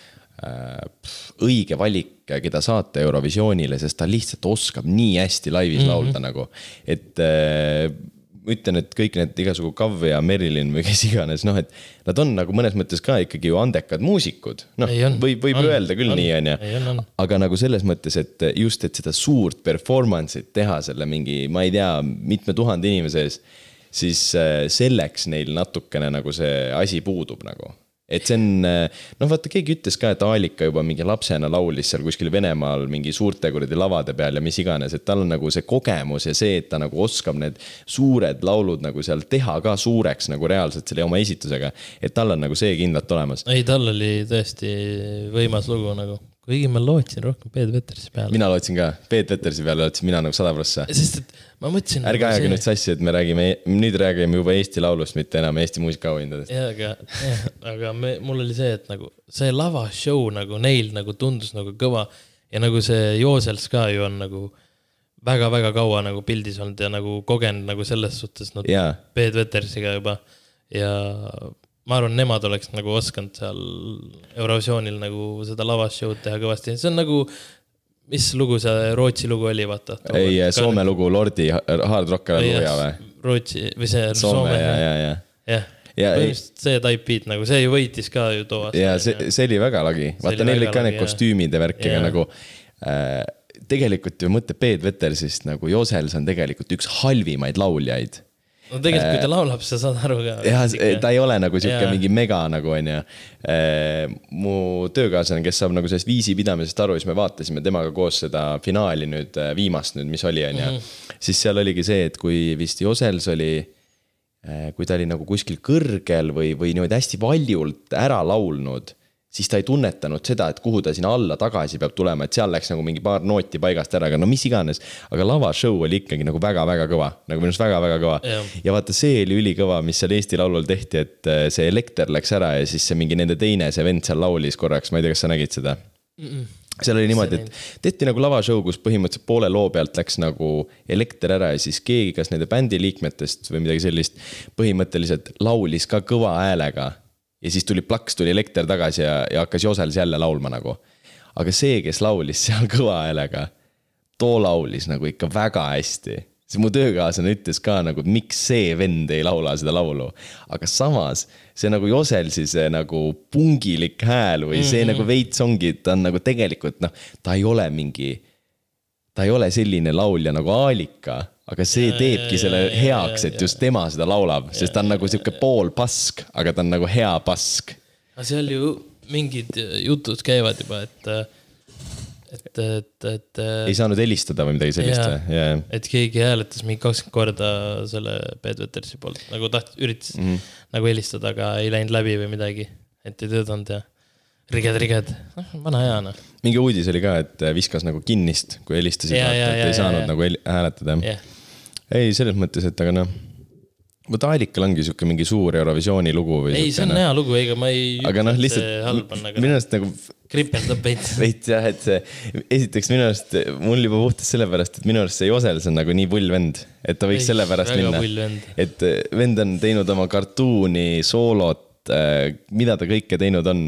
õige valik, keda saata Eurovisioonile, sest ta lihtsalt oskab nii hästi laivis mm -hmm. laulda nagu, et äh, ma ütlen, et kõik need igasugu Kav ja Merilin või kes iganes, noh, et nad on nagu mõnes mõttes ka ikkagi ju andekad muusikud. noh, võib, võib on, öelda küll on. nii, on ju aga nagu selles mõttes, et just, et seda suurt performance'it teha selle mingi, ma ei tea, mitme tuhande inimese ees, siis äh, selleks neil natukene nagu see asi puudub nagu. Et see on, noh, vaata keegi ütles ka, et Aalika juba mingi lapsena laulis seal kuskil Venemaal mingi suurte kuradi lavade peal ja mis iganes, et tal on nagu see kogemus ja see, et ta nagu oskab need suured laulud nagu seal teha ka suureks nagu reaalselt selle oma esitusega. et tal on nagu see kindlalt olemas. ei, tal oli tõesti võimas lugu nagu, kuigi ma lootsin rohkem Peet Petersi peale. mina lootsin ka, Peet Petersi peale lootsin mina nagu sada prossa. sest et ma mõtlesin. ärge ajage nüüd sassi, et me räägime, nüüd räägime juba Eesti Laulust, mitte enam Eesti muusikaauhindadest. jaa, aga, aga me, mul oli see, et nagu see lavashow nagu neil nagu tundus nagu kõva ja nagu see Joosels ka ju on nagu väga-väga kaua nagu pildis olnud ja nagu kogenud nagu selles suhtes nad jaa, Peet Vetersiga juba ja ma arvan, nemad oleks nagu osanud seal Eurovisioonil nagu seda lavashow'd teha kõvasti, see on nagu, mis lugu see Rootsi lugu oli, vaata. ei Soome lugu Lordi Hard Rock ära luuja või? Rootsi või see Soome Soome, ja, ja, ja. jah. Ja põhimõtteliselt see type beat nagu, see ju võitis ka ju too aasta. ja see, see oli väga lagi, vaata neil olid ka need kostüümid ja värk, Jaa. nagu äh,. tegelikult ju mõtle Peet Vetersist nagu Josels on tegelikult üks halvimaid lauljaid no tegelikult, kui ta laulab, sa saad aru ka. jah, ta ei ole nagu sihuke mingi mega nagu onju. mu töökaaslane, kes saab nagu sellest viisi pidamisest aru, siis me vaatasime temaga koos seda finaali nüüd, viimast nüüd, mis oli onju. siis seal oligi see, et kui vist Josels oli, kui ta oli nagu kuskil kõrgel või, või niimoodi hästi valjult ära laulnud siis ta ei tunnetanud seda, et kuhu ta sinna alla tagasi peab tulema, et seal läks nagu mingi paar nooti paigast ära, aga no mis iganes. aga lavashow oli ikkagi nagu väga-väga kõva, nagu minu arust väga-väga kõva Jah. ja vaata, see oli ülikõva, mis seal Eesti Laulul tehti, et äh, see elekter läks ära ja siis see mingi nende teine, see vend seal laulis korraks, ma ei tea, kas sa nägid seda mm? -mm. seal oli niimoodi, et tehti nagu lavashow, kus põhimõtteliselt poole loo pealt läks nagu elekter ära ja siis keegi, kas nende bändi liikmetest või midagi sellist, põhimõtteliselt laulis ka kõva häälega. Ja siis tuli plaks, tuli elekter tagasi ja, ja hakkas Josels jälle laulma nagu. aga see, kes laulis seal kõva häälega, too laulis nagu ikka väga hästi see mu töökaaslane ütles ka nagu, miks see vend ei laula seda laulu. aga samas see nagu Joselsi see nagu pungilik hääl või see mm -hmm. nagu veits ongi, ta on nagu tegelikult noh, ta ei ole mingi. ta ei ole selline laulja nagu Aalika, aga see teebki selle heaks, et just tema seda laulab, sest ta on nagu sihuke pool pask, aga ta on nagu hea pask. aga seal ju mingid jutud käivad juba, et, et, et, et. ei saanud helistada või midagi sellist või? et keegi hääletas mingi kakskümmend korda selle Peet Vetersi poolt, nagu tahtis, üritas mm. -hmm. nagu helistada, aga ei läinud läbi või midagi. et ei töötanud ja riged, riged, noh, vana hea noh, mingi uudis oli ka, et viskas nagu kinnist, kui helistasid, et jaa, ei saanud jaa. nagu hääletada jah. ei, selles mõttes, et aga noh, vot Aalikal ongi sihuke mingi suur Eurovisiooni lugu või. ei, see on hea lugu, ega ma ei. aga noh, lihtsalt minu arust nagu kripeldab veits. veits jah, et see, esiteks minu arust mul juba puhtalt sellepärast, et minu arust see Josels on nagu nii pull vend, et ta võiks sellepärast minna et eh, vend on teinud oma kartuuni, soolot, mida ta kõike teinud on.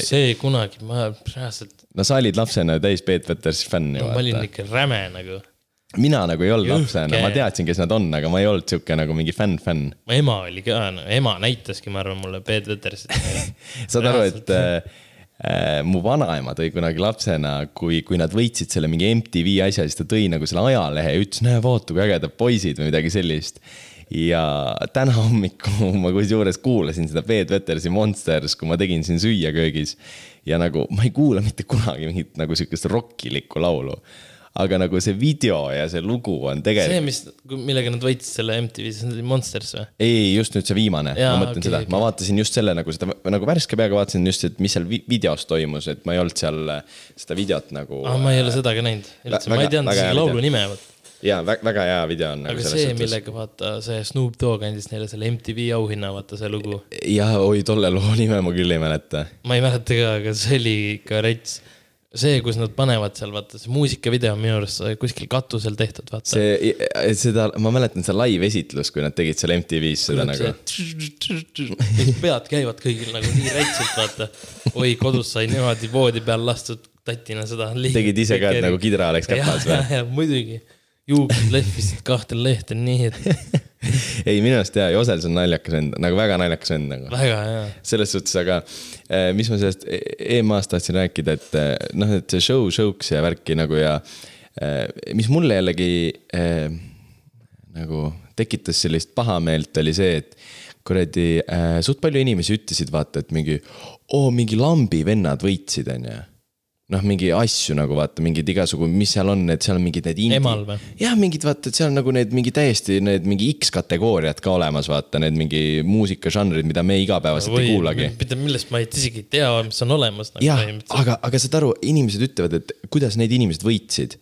see kunagi, ma reaalselt, no sa olid lapsena täis Peet Petersi fänn ju ma olin ikka räme nagu. Mina nagu ei olnud lapsena, ma teadsin, kes nad on, aga ma ei olnud sihuke nagu mingi fänn-fänn. mu ema oli ka no,, ema näitaski, ma arvan, mulle Peet Vetersit. saad aru, et äh, äh, mu vanaema tõi kunagi lapsena, kui, kui nad võitsid selle mingi MTV asja, siis ta tõi nagu selle ajalehe ja ütles, näe, vaata kui ägedad poisid või midagi sellist. ja täna hommikul ma kusjuures kuulasin seda Peet Vetersi Monsters, kui ma tegin siin süüa köögis. ja nagu ma ei kuula mitte kunagi mingit nagu sihukest rokkilikku laulu. Aga nagu see video ja see lugu on see, tegelikult, mis, millega nad võitsid selle MTV, see oli Monsters või? ei, just nüüd see viimane, ma mõtlen okei, seda, okei. ma vaatasin just selle nagu seda nagu värske peaga vaatasin just, et mis seal vi- videos toimus, et ma ei olnud seal äh, seda videot nagu. aa, ma ei ole seda ka näinud. üldse, ma ei väga- teadnud väga isegi laulu nime. jaa, väga hea video on nagu aga see, millega vaata, see Snoop Dogg andis neile selle MTV auhinna, vaata see lugu. jah, oi tolle loo nime ma küll ei mäleta. ma ei mäleta ka, aga see oli ikka rets. see, kus nad panevad seal, vaata see muusikavideo on minu arust kuskil katusel tehtud, vaata. see, seda, ma mäletan seda live-esitlust, kui nad tegid seal MTV-s seda nagu. pead käivad kõigil nagu nii rätsilt, vaata. oi, kodus sai niimoodi voodi peal lastud tatina seda. tegid ise ka, et nagu kidra oleks käpas või? muidugi. Juuksed lehvisid kahte lehte nii, et ei, minu arust jaa, Josels on naljakas vend, nagu väga naljakas vend nagu. väga hea. selles suhtes, aga eh, mis ma sellest EM-ast tahtsin rääkida, et eh, noh, et see show show'ks ja värki nagu ja eh, mis mulle jällegi eh, nagu tekitas sellist pahameelt, oli see, et kuradi äh, suht palju inimesi ütlesid, vaata, et mingi, oo, mingi lambi vennad võitsid, onju. noh, mingi asju nagu vaata, mingid igasugu, mis seal on, et seal on mingid need indie- või? jah, mingid vaata, et seal on nagu need mingi täiesti need mingi X-kategooriad ka olemas, vaata need mingi muusikažanrid, mida me igapäevaselt ei kuulagi. millest ma isegi ei tea, mis on olemas nagu jah, aga, aga saad aru, inimesed ütlevad, et kuidas need inimesed võitsid.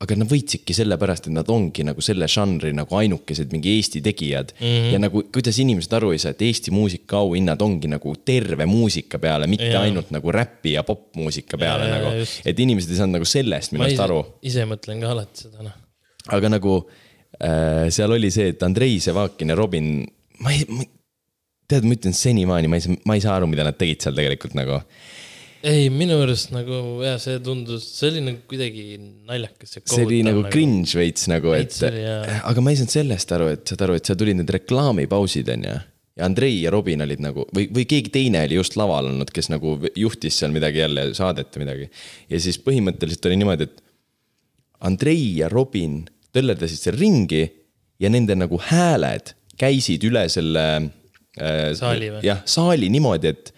Aga nad võitsidki sellepärast, et nad ongi nagu selle žanri nagu ainukesed mingi Eesti tegijad mm. -hmm. ja nagu kuidas inimesed aru ei saa, et Eesti muusikaauhinnad ongi nagu terve muusika peale, mitte ja. Ainult nagu räpi ja popmuusika peale ja, nagu et inimesed ei saanud nagu sellest minu arust ise aru., ise mõtlen ka alati seda noh. aga nagu äh, seal oli see, et Andrei Sevakin ja Robin, ma ei, tead, ma ütlen senimaani, ma ei saa, ma ei saa aru, mida nad tegid seal tegelikult nagu ei, minu arust nagu jah, see tundus, see oli nagu kuidagi naljakas ja see oli nagu cringe veits nagu, et jaa. aga ma ei saanud sellest aru, et saad aru, et seal tulid need reklaamipausid onju. ja Andrei ja Robin olid nagu või, või keegi teine oli just laval olnud, kes nagu juhtis seal midagi jälle, saadet või midagi. ja siis põhimõtteliselt oli niimoodi, et Andrei ja Robin töllerdasid seal ringi ja nende nagu hääled käisid üle selle äh, Saali või? jah, saali niimoodi, et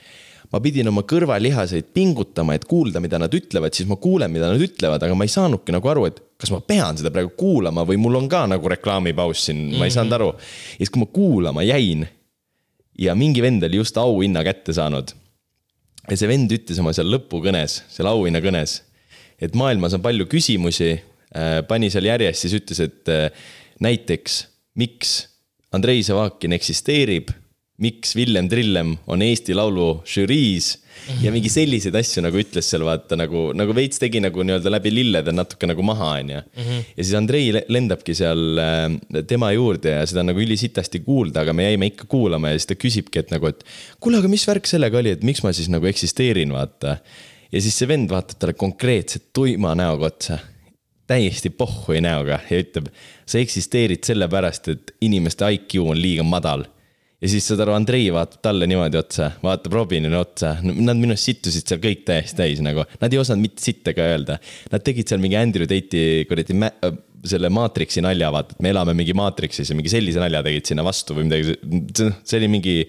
ma pidin oma kõrvalihaseid pingutama, et kuulda, mida nad ütlevad, siis ma kuulen, mida nad ütlevad, aga ma ei saanudki nagu aru, et kas ma pean seda praegu kuulama või mul on ka nagu reklaamipaus siin, ma ei saanud aru. ja siis, kui ma kuulama jäin ja mingi vend oli just auhinna kätte saanud. ja see vend ütles oma seal lõpukõnes, seal auhinnakõnes, et maailmas on palju küsimusi, pani seal järjest, siis ütles, et äh, näiteks miks Andrei Savakin eksisteerib, miks Villem Trillem on Eesti Laulu žüriis ja mingi selliseid asju nagu ütles seal vaata nagu, nagu veits tegi nagu nii-öelda läbi lillede natuke nagu maha, onju. ja siis Andrei le- lendabki seal äh, tema juurde ja seda on nagu ülisitasti kuulda, aga me jäime ikka kuulama ja siis ta küsibki, et nagu, et kuule, aga mis värk sellega oli, et miks ma siis nagu eksisteerin, vaata. ja siis see vend vaatab talle konkreetselt tuima näoga otsa täiesti pohhui näoga ja ütleb, sa eksisteerid sellepärast, et inimeste IQ on liiga madal. Ja siis saad aru, Andrei vaatab talle niimoodi otsa, vaatab Robinile otsa, nad minu arust sittusid seal kõik täiesti täis nagu, nad ei osanud mitte sitta ka öelda. Nad tegid seal mingi Andrew Tate'i kuradi mä- selle Matrixi nalja, vaata, et me elame mingi Matrixis ja mingi sellise nalja tegid sinna vastu või midagi, see oli mingi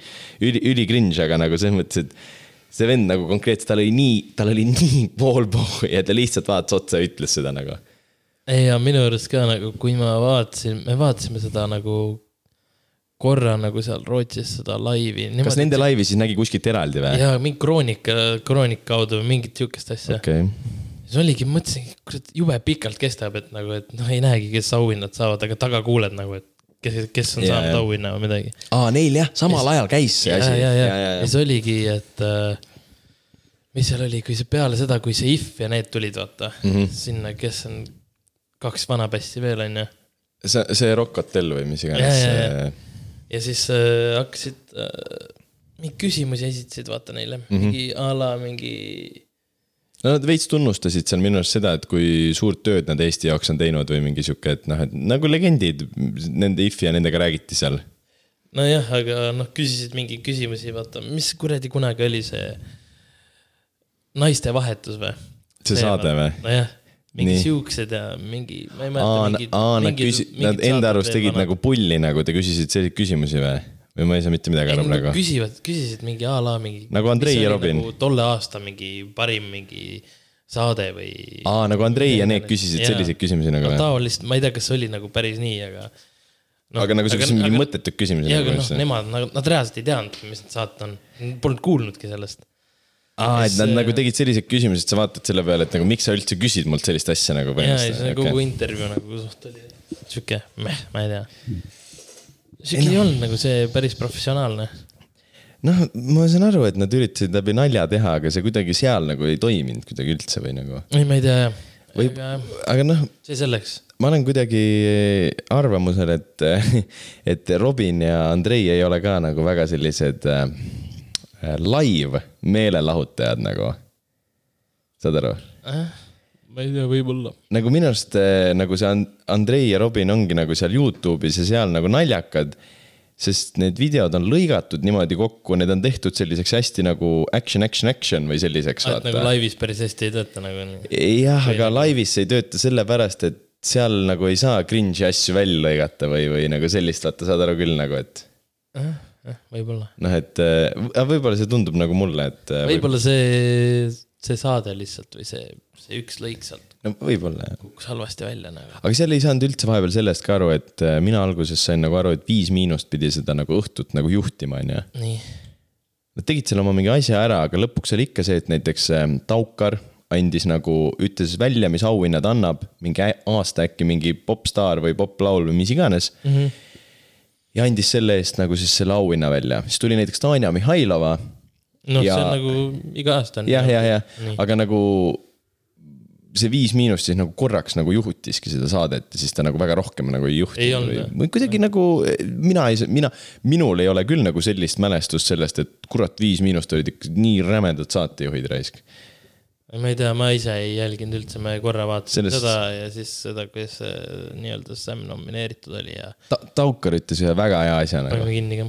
üli, üli cringe, aga nagu selles mõttes, et see vend nagu konkreetselt, tal oli nii, tal oli nii pool pohhu ja ta lihtsalt vaatas otsa ja ütles seda nagu. Ja minu arust ka nagu, kui ma vaatasin, me vaatasime seda nagu korra nagu seal Rootsis seda laivi. kas nende laivi siis nägi kuskilt eraldi või? jaa, mingi kroonika, kroonika kaudu või mingit sihukest asja okay.. okei, siis oligi, mõtlesin, kurat jube pikalt kestab, et nagu, et noh, ei näegi, kes auhinnad saavad, aga taga kuuled nagu, et kes, kes on Jaa, saanud auhinna või midagi. aa neil jah, samal ajal käis see ja, asi. ja, ja, ja siis oligi, et äh, mis seal oli, kui see peale seda, kui see If ja need tulid, vaata mm. -hmm. sinna, kes on kaks vana bassi veel, onju. see, see Rock Hotel või mis Ja, iganes ja, siis äh, hakkasid äh,, mingeid küsimusi esitasid, vaata neile mm. -hmm. mingi a la mingi no nad veits tunnustasid seal minu arust seda, et kui suurt tööd nad Eesti jaoks on teinud või mingi sihuke, et noh, et nagu legendid, nende if ja nendega räägiti seal. nojah, aga noh, küsisid mingeid küsimusi, vaata, mis kuradi kunagi oli see naistevahetus või? See saade või? nojah, mingi siuksed ja mingi, ma ei aa, mäleta. aa, nad küsi-, nad enda arust tegid nagu pulli nagu, te küsisite selliseid küsimusi või? või ma ei saa mitte midagi aru praegu? küsivad, küsisid mingi a la mingi. Nagu Andrei ja Robin. nagu tolle aasta mingi parim mingi saade või. aa, nagu Andrei ja need küsisid Jaa. selliseid küsimusi nagu no taolist, ma ei tea, kas oli nagu päris nii, aga no,. aga nagu siuksed mingi mõttetud küsimused jaa, nagu aga noh, üldse. nemad nagu, nad reaalselt ei teadnud, mis need saated on, polnud kuulnudki sellest. aa, et nad see- nagu tegid sellised küsimused, sa vaatad selle peale, et nagu miks sa üldse küsid mult sellist asja nagu ja, ja see põhimõtteliselt. kogu Okay. intervjuu nagu suht oli sihuke, meh, ma ei tea. sihuke ei olnud nagu see päris professionaalne. noh, ma saan aru, et nad üritasid läbi nalja teha, aga see kuidagi seal nagu ei toiminud kuidagi üldse või nagu. ei, ma ei tea jah, Võib- aga aga noh, see selleks. ma olen kuidagi arvamusel, et, et Robin ja Andrei ei ole ka nagu väga sellised äh, live meelelahutajad nagu. saad aru? ma ei tea, võib-olla. nagu minu arust äh, nagu see And- Andrei ja Robin ongi nagu seal Youtube'is ja seal nagu naljakad. sest need videod on lõigatud niimoodi kokku, need on tehtud selliseks hästi nagu action, action, action või selliseks. nagu laivis päris hästi ei tööta nagu. jah, aga laivis see ei tööta sellepärast, et seal nagu ei saa cringe'i asju välja lõigata või, või nagu sellist, vaata, saad aru küll nagu, et võib-olla. noh, et äh, võib-olla see tundub nagu mulle, et võib- võib-olla see see saade lihtsalt või see, see üks lõik sealt no võib-olla jah. kukkus halvasti välja nagu. aga seal ei saanud üldse vahepeal sellest ka aru, et mina alguses sain nagu aru, et Viis Miinust pidi seda nagu õhtut nagu juhtima, onju. nii, Nad tegid seal oma mingi asja ära, aga lõpuks oli ikka see, et näiteks Taukar andis nagu, ütles välja, mis auhinna ta annab, mingi aasta äkki mingi popstaar või poplaul või mis iganes mm. -hmm. Ja andis selle eest nagu siis selle auhinna välja, siis tuli näiteks Tanja Mihhailova. noh, Ja- see on nagu iga aasta on. jah, jah, jah aga nagu see Viis Miinust siis nagu korraks nagu juhtiski seda saadet ja siis ta nagu väga rohkem nagu ei juhtinud jah? või kuidagi nagu mina ei, mina, minul ei ole küll nagu sellist mälestust sellest, et kurat, Viis Miinust olid ikka nii rämedad saatejuhid raisk. Ma ei tea, ma ise ei jälginud üldse, me korra vaatasime Sellest- seda ja siis seda, kuidas see nii-öelda Sam nomineeritud oli ja Ta, Taukar ütles ühe väga hea asja nagu. panime kinni ka.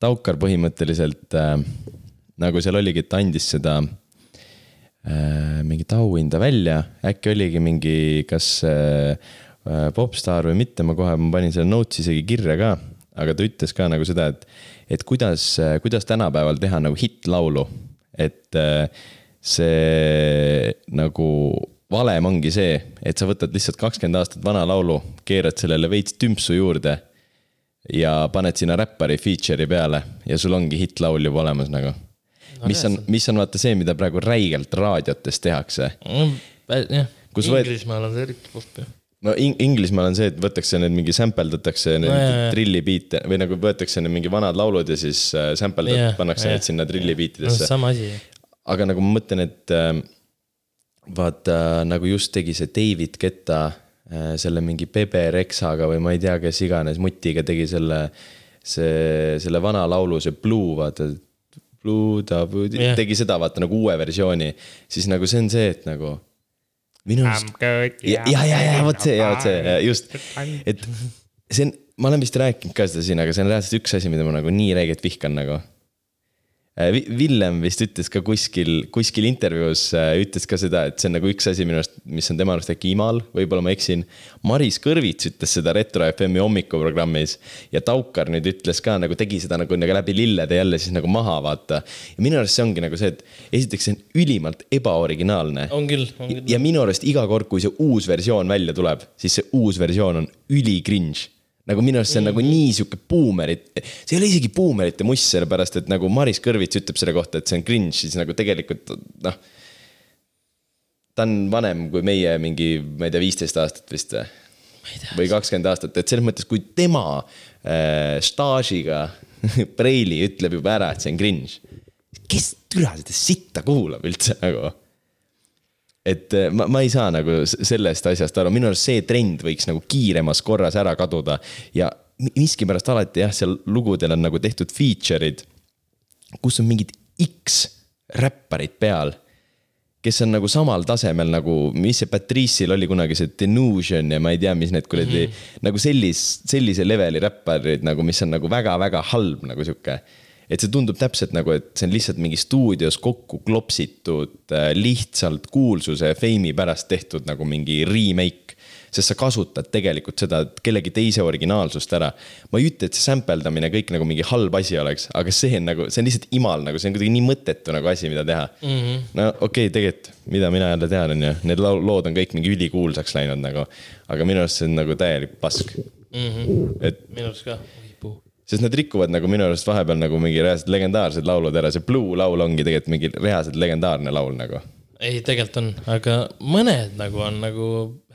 Taukar põhimõtteliselt äh, nagu seal oligi, et ta andis seda äh, mingit auhinda välja, äkki oligi mingi, kas äh, äh, popstaar või mitte, ma kohe, ma panin selle notes isegi kirja ka, aga ta ütles ka nagu seda, et, et kuidas, kuidas tänapäeval teha nagu hittlaulu, et äh, see nagu valem ongi see, et sa võtad lihtsalt kakskümmend aastat vana laulu, keerad sellele veits tümpsu juurde ja paned sinna räppari feature'i peale ja sul ongi hittlaul juba olemas nagu. mis on, mis on vaata see, mida praegu räigelt raadiotes tehakse. jah, Kus võet- Inglismaal on see eriti popp ju. no In Inglismaal on see, et võtakse need mingi sample datakse need No no, trillibiite või nagu võetakse need mingi vanad laulud ja siis äh, yeah, pannakse jaa. need sinna no trillibiitidesse. sama asi. Aga nagu ma mõtlen, et äh, vaata nagu just tegi see David Ketta äh, selle mingi Bebe Rexaga või ma ei tea, kes iganes mutiga tegi selle, see, selle vana laulu, see Blue, vaata. Blue ta yeah. tegi seda vaata nagu uue versiooni, siis nagu see on see, et nagu minu arust. ja, ja, ja, ja vot see, ja vot see, just, et see on, ma olen vist rääkinud ka seda siin, aga see on reaalselt üks asi, mida ma nagu nii räigelt vihkan nagu. Villem vist ütles ka kuskil, kuskil intervjuus äh, ütles ka seda, et see on nagu üks asi minu arust, mis on tema arust äkki imal, võib-olla ma eksin. Maris Kõrvits ütles seda Retro FM-i hommikuprogrammis ja Taukar nüüd ütles ka nagu tegi seda nagu, nagu läbi lillede jälle siis nagu maha vaata. ja minu arust see ongi nagu see, et esiteks see on ülimalt ebaoriginaalne on küll, on küll. ja minu arust iga kord, kui see uus versioon välja tuleb, siis see uus versioon on üli cringe. Nagu minu arust see on nagu nii sihuke buumerit, see ei ole isegi buumerite must, sellepärast et nagu Maris Kõrvits ütleb selle kohta, et see on cringe, siis nagu tegelikult noh. ta on vanem kui meie mingi, ma ei tea, viisteist aastat vist või? või kakskümmend aastat, et selles mõttes, kui tema äh, staažiga preili ütleb juba ära, et see on cringe. kes türa seda sitta kuulab üldse nagu? Et eh, ma, ma ei saa nagu sellest asjast aru, minu arust see trend võiks nagu kiiremas korras ära kaduda. Ja mi- miskipärast alati jah, seal lugudel on nagu tehtud feature'id, kus on mingid X räpparid peal, kes on nagu samal tasemel nagu, mis see Patrice'il oli kunagi see Denusion ja ma ei tea, mis need kuradi mm -hmm. nagu sellis, sellise leveli räpparid nagu, mis on nagu väga-väga halb nagu sihuke et see tundub täpselt nagu, et see on lihtsalt mingi stuudios kokku klopsitud äh, lihtsalt kuulsuse ja feimi pärast tehtud nagu mingi remake. sest sa kasutad tegelikult seda kellegi teise originaalsust ära. ma ei ütle, et see sampeldamine kõik nagu mingi halb asi oleks, aga see on nagu, see on lihtsalt imal nagu, see on kuidagi nii mõttetu nagu asi, mida teha mm. -hmm. no okei okay,, tegelikult, mida mina jälle tean, on ju, need lood on kõik mingi ülikuulsaks läinud nagu. aga minu arust see on nagu täielik pask mm. -hmm. et minu arust ka. Sest nad rikuvad nagu minu arust vahepeal nagu mingi reaalselt legendaarsed laulud ära, see Blue laul ongi tegelikult mingi reaalselt legendaarne laul nagu. ei, tegelikult on, aga mõned nagu on nagu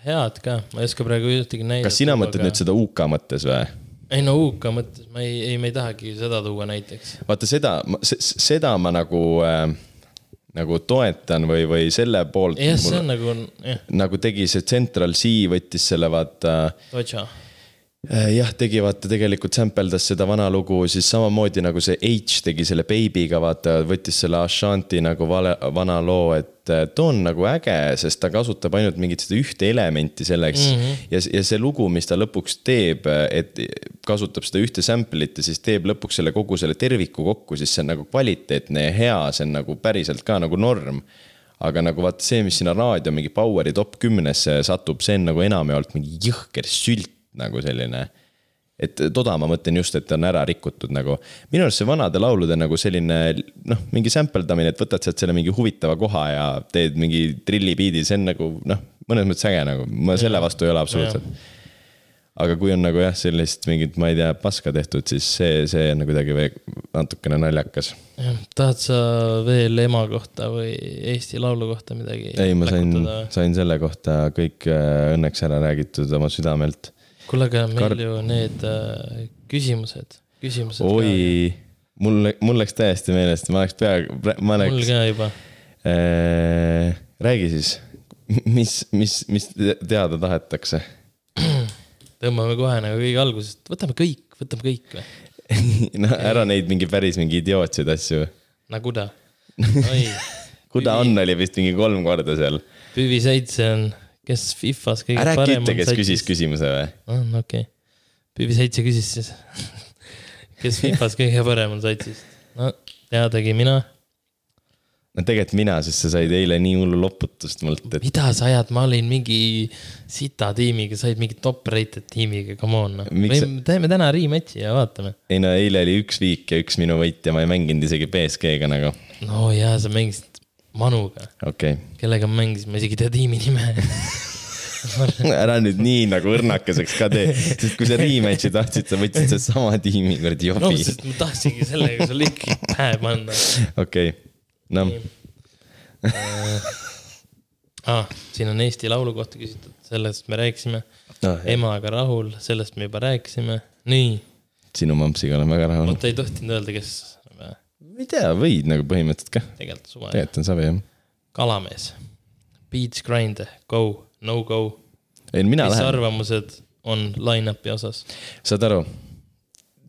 head ka, ma ei oska praegu ühtegi näidata. kas sina mõtled aga... nüüd seda UK mõttes või? ei no UK mõttes, ma ei, ei, me ei tahagi seda tuua näiteks. vaata seda, seda ma nagu äh,, nagu toetan või, või selle poolt. jah, see on nagu, jah, nagu tegi see Central C võttis selle vaata Dodja. Äh, jah, tegi vaata tegelikult sampledas seda vana lugu, siis samamoodi nagu see H tegi selle Baby'ga vaata, võttis selle Ashanti nagu vale, vana loo, et too on nagu äge, sest ta kasutab ainult mingit seda ühte elementi selleks mm. -hmm. ja, ja see lugu, mis ta lõpuks teeb, et kasutab seda ühte sample'it ja siis teeb lõpuks selle kogu selle terviku kokku, siis see on nagu kvaliteetne ja hea, see on nagu päriselt ka nagu norm aga nagu vaata see, mis sinna raadio mingi Poweri top kümnesse satub, see on nagu enamjaolt mingi jõhker sült nagu selline. et toda ma mõtlen just, et on ära rikutud nagu. minu arust see vanade laulude nagu selline noh, mingi sampeldamine, et võtad sealt selle mingi huvitava koha ja teed mingi trillibiidi, see on nagu noh, mõnes mõttes äge nagu, ma selle vastu ei ole absoluutselt. aga kui on nagu jah, sellist mingit, ma ei tea, paska tehtud, siis see, see on nagu kuidagi natukene naljakas. jah, tahad sa veel ema kohta või Eesti Laulu kohta midagi? ei, ma sain, sain selle kohta kõik äh, õnneks ära räägitud oma südamelt kuule, aga meil Kar... ju need äh, küsimused, küsimused. oi, mul, mul läks täiesti meelest, ma oleks peaaegu, ma oleks. mul ka juba äh,. räägi siis, mis, mis, mis teada tahetakse? tõmbame kohe nagu kõige algusest, võtame kõik, võtame kõik või no ära neid mingi päris mingi idiootseid asju. no kuda kuda on, oli vist mingi kolm korda seal. Püvi seitse on kes Fifas kõige ära äkki ütle, kes küsis küsimuse või? on okei okay., Pivi seitse küsis siis kes Fifas kõige parem on satsist? no teadagi mina. no tegelikult mina, sest sa said eile nii hullu loputust mult, et. mida sa ajad, ma olin mingi sita tiimiga, said mingi top rated tiimiga, come on noh. Sa... teeme täna rematch'i ja vaatame. ei no eile oli üks viik ja üks minu võit ja ma ei mänginud isegi BSG-ga nagu. no jaa, sa mängisid Manuga okay.. kellega ma mängisin, ma isegi ei tea tiimi nime ära nüüd nii nagu õrnakeseks ka tee, sest kui sa rematch'i tahtsid, sa võtsid sedasama tiimi kuradi jobi. no, sest ma tahtsingi sellega sulle ikkagi pähe panna. okei okay., noh. ah, siin on Eesti Laulu kohta küsitud, sellest me rääkisime no,. emaga rahul, sellest me juba rääkisime, nii. sinu mampsiga olen väga rahul. oota, ei tohtinud öelda, kes ei tea, võid nagu põhimõtteliselt ka. tegelikult suva. tegelikult on savi jah. kalamees, beach grind, go, no go. ei, mina mis lähen. arvamused on line-up'i osas? saad aru,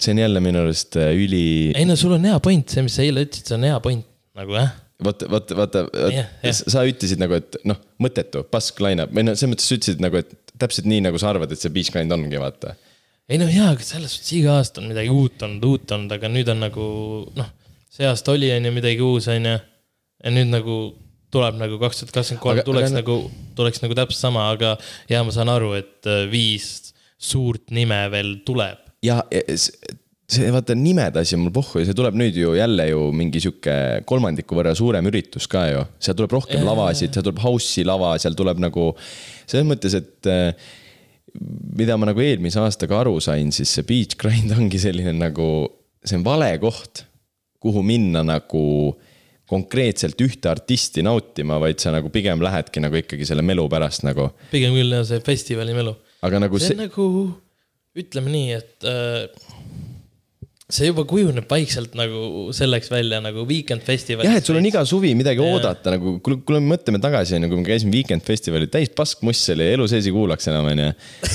see on jälle minu arust äh, üli. ei no sul on hea point, see, mis sa eile ütlesid, see on hea point nagu jah vaata, vaata, vaata, sa ütlesid nagu, et noh, mõttetu, pask line-up või noh, selles mõttes sa ütlesid nagu, et täpselt nii, nagu sa arvad, et see beach grind ongi, vaata. ei noh, jaa, aga selles suhtes iga aasta on midagi uut olnud, uut olnud, aga nüüd on nagu noh see aasta oli, on ju, midagi uus, on ju. ja nüüd nagu tuleb nagu kaks tuhat kakskümmend kolm, tuleks aga... nagu, tuleks nagu täpselt sama, aga ja ma saan aru, et äh, viis suurt nime veel tuleb. ja see vaata nimede asi on mul pohhu ja see tuleb nüüd ju jälle ju mingi sihuke kolmandiku võrra suurem üritus ka ju. seal tuleb rohkem ja, lavasid, seal tuleb house'i lava, seal tuleb nagu selles mõttes, et äh, mida ma nagu eelmise aastaga aru sain, siis see beach grind ongi selline nagu, see on vale koht kuhu minna nagu konkreetselt ühte artisti nautima, vaid sa nagu pigem lähedki nagu ikkagi selle melu pärast nagu. pigem küll jah, see festivali melu. aga nagu see, see... nagu, ütleme nii, et äh, see juba kujuneb vaikselt nagu selleks välja nagu Weekend festival. jah, et sul on iga suvi midagi ja. oodata nagu, kui, kui me mõtleme tagasi, onju, kui me käisime Weekend festivalil, täis paskmuss oli, elu sees ei kuulaks enam, onju.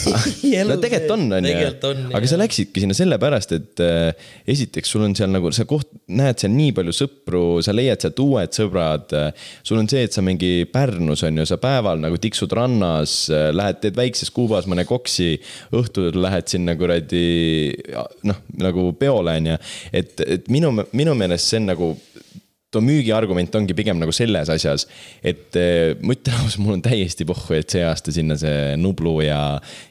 no tegelikult on, onju. aga sa läksidki sinna sellepärast, et äh, esiteks sul on seal nagu, sa koht, näed seal nii palju sõpru, sa leiad sealt uued sõbrad. sul on see, et sa mingi Pärnus on ju, sa päeval nagu tiksud rannas, lähed, teed väikses Kuubas mõne koksi, õhtul lähed sinna kuradi noh, nagu peo poole, on ju. et, et minu, minu meelest see on nagu too müügiargument ongi pigem nagu selles asjas, et eh, ütlen ausalt, mul on täiesti pohhu, et see aasta sinna see Nublu ja,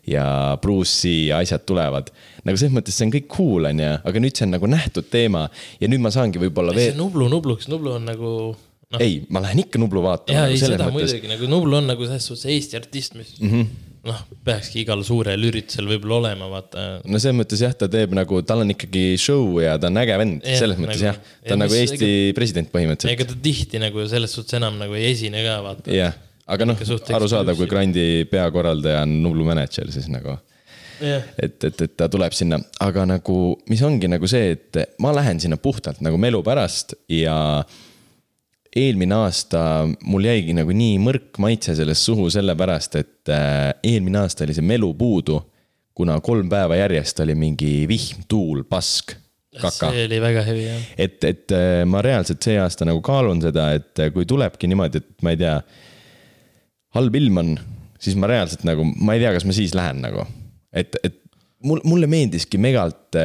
ja Bruce'i ja asjad tulevad. nagu selles mõttes see on kõik cool, on ju, aga nüüd see on nagu nähtud teema ja nüüd ma saangi võib-olla veel. Nublu Nubluks, Nublu on nagu no.. ei, ma lähen ikka Nublu vaatama. jaa, nagu ei seda mõttes... muidugi, nagu Nublu on nagu selles suhtes Eesti artist, mis mm. -hmm noh, peakski igal suurel üritusel võib-olla olema, vaata. no selles mõttes jah, ta teeb nagu, tal on ikkagi show ja ta on äge vend, selles mõttes nagu, jah. ta on ja nagu Eesti ega, president põhimõtteliselt. ega ta tihti nagu selles suhtes enam nagu ei esine ka, vaata. jah, aga noh, arusaadav, kui Grandi peakorraldaja on Nublu mänedžer, siis nagu Yeah. et, et, et ta tuleb sinna, aga nagu, mis ongi nagu see, et ma lähen sinna puhtalt nagu melu pärast ja äh, eelmine aasta mul jäigi nagu nii mõrk maitse sellest suhu sellepärast, et äh, eelmine aasta oli see melu puudu. kuna kolm päeva järjest oli mingi vihm, tuul, pask. Kaka. see oli väga hevi jah. et, et äh, ma reaalselt see aasta nagu kaalun seda, et äh, kui tulebki niimoodi, et ma ei tea. halb ilm on, siis ma reaalselt nagu, ma ei tea, kas ma siis lähen nagu, et, et mul, mulle meeldiski megalt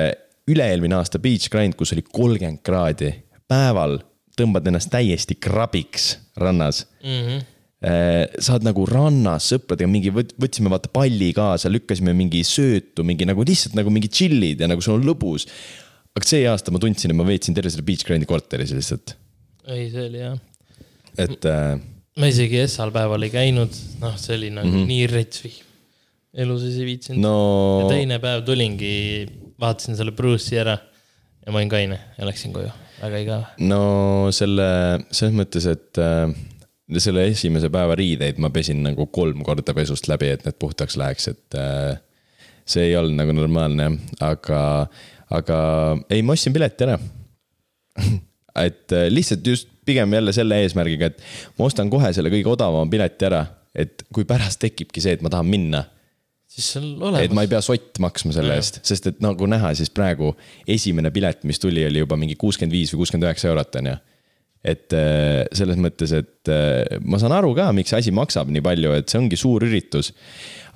üle-eelmine aasta Beach Grind, kus oli kolmkümmend kraadi päeval tõmbad ennast täiesti krabiks rannas mm. -hmm saad nagu rannas sõpradega mingi, võtsime vaata palli kaasa, lükkasime mingi söötu, mingi nagu lihtsalt nagu mingi chill'id ja nagu sul on lõbus. aga see aasta ma tundsin, et ma veetsin terve selle Beach Grandi korteris lihtsalt, ei, see oli jah. et äh, ma isegi esmal päeval ei käinud, noh, see oli nagu mm. -hmm. nii rets vihm. elu sees ei viitsinud no ja teine päev tulingi, vaatasin selle Bruce'i ära ja ma olin kaine ja läksin koju, väga igav. no selle, selles mõttes, et äh, selle esimese päeva riideid ma pesin nagu kolm korda pesust läbi, et need puhtaks läheks, et äh, see ei olnud nagu normaalne, aga, aga ei, ma ostsin pileti ära. et äh, lihtsalt just pigem jälle selle eesmärgiga, et ma ostan kohe selle kõige odavama pileti ära, et kui pärast tekibki see, et ma tahan minna siis see on et ma olemas ei. pea sott maksma selle Jaa. eest, sest et nagu näha, siis praegu esimene pilet, mis tuli, oli juba mingi kuuskümmend viis või kuuskümmend üheksa eurot, on ju. et äh, selles mõttes, et äh, ma saan aru ka, miks see asi maksab nii palju, et see ongi suur üritus.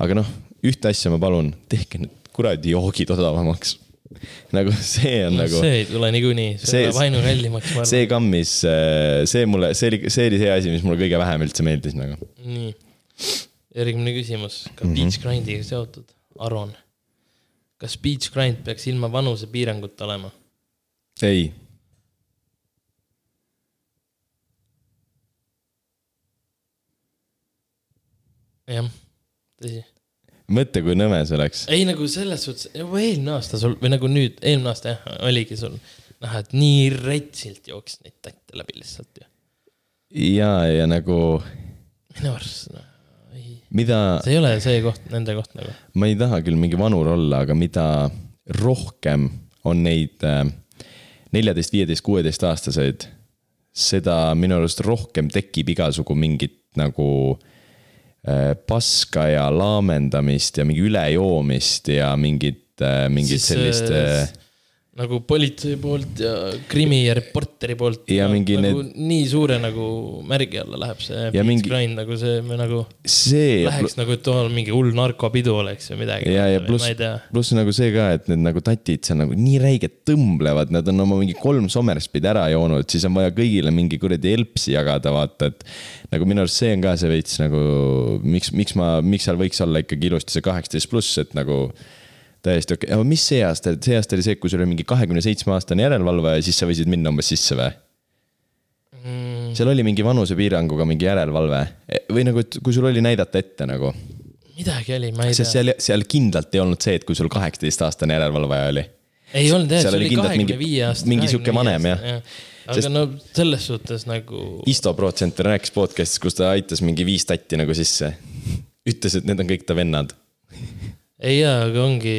aga noh, ühte asja ma palun, tehke need kuradi joogid odavamaks. nagu see on no, nagu, see ei tule niikuinii, see läheb ainu kallimaks, ma see kammis, see mulle, see oli, see oli see asi, mis mulle kõige vähem üldse meeldis nagu. nii, järgmine küsimus, ka mm -hmm. Beach Grindiga seotud, Aron. kas Beach Grind peaks ilma vanusepiiranguta olema? ei, jah, tõsi. mõtle, kui nõme see oleks. ei nagu selles suhtes, juba eelmine aasta sul või nagu nüüd, eelmine aasta jah, oligi sul näha, et nii retsilt jooksis neid tatte läbi lihtsalt ju. ja, ja nagu, minu arust no,, ei, mida see ei ole see koht, nende koht nagu. ma ei taha küll mingi vanur olla, aga mida rohkem on neid äh, neljateist, viieteist, kuueteist aastaseid, seda minu arust rohkem tekib igasugu mingit nagu äh, paska ja laamendamist ja mingi ülejoomist ja mingit, mingit sellist äh, nagu politsei poolt ja krimi ja reporteri poolt. Ja mingi nagu need... nii suure nagu märgi alla läheb see Ja mingi- Grind nagu see, me nagu see. läheks nagu, et tool mingi hull narkopidu oleks või midagi. ja, ja pluss pluss nagu see ka, et need nagu tatid seal nagu nii räigelt tõmblevad, nad on oma mingi kolm Sommerspid ära joonud, siis on vaja kõigile mingi kuradi elpsi jagada, vaata, et. nagu minu arust see on ka see veits nagu, miks, miks ma, miks seal võiks olla ikkagi ilusti see kaheksateist pluss, et nagu täiesti okei okay., aga mis see aasta, see aasta oli see, kui sul oli mingi kahekümne seitsme aastane järelevalve ja siis sa võisid minna umbes sisse või? mm,. seal oli mingi vanusepiiranguga mingi järelevalve või nagu, et kui sul oli näidata ette nagu, midagi oli, ma ei sest tea. seal, seal kindlalt ei olnud see, et kui sul kaheksateist aastane järelevalvaja oli ei olnud jah, see oli kahekümne viie aasta. mingi sihuke vanem, jah. aga Sest- Sest... no selles suhtes nagu, Isto Protsenter rääkis podcast'is, kus ta aitas mingi viis tatti nagu sisse. ütles, et need on kõik ta vennad. Ei jaa, aga ongi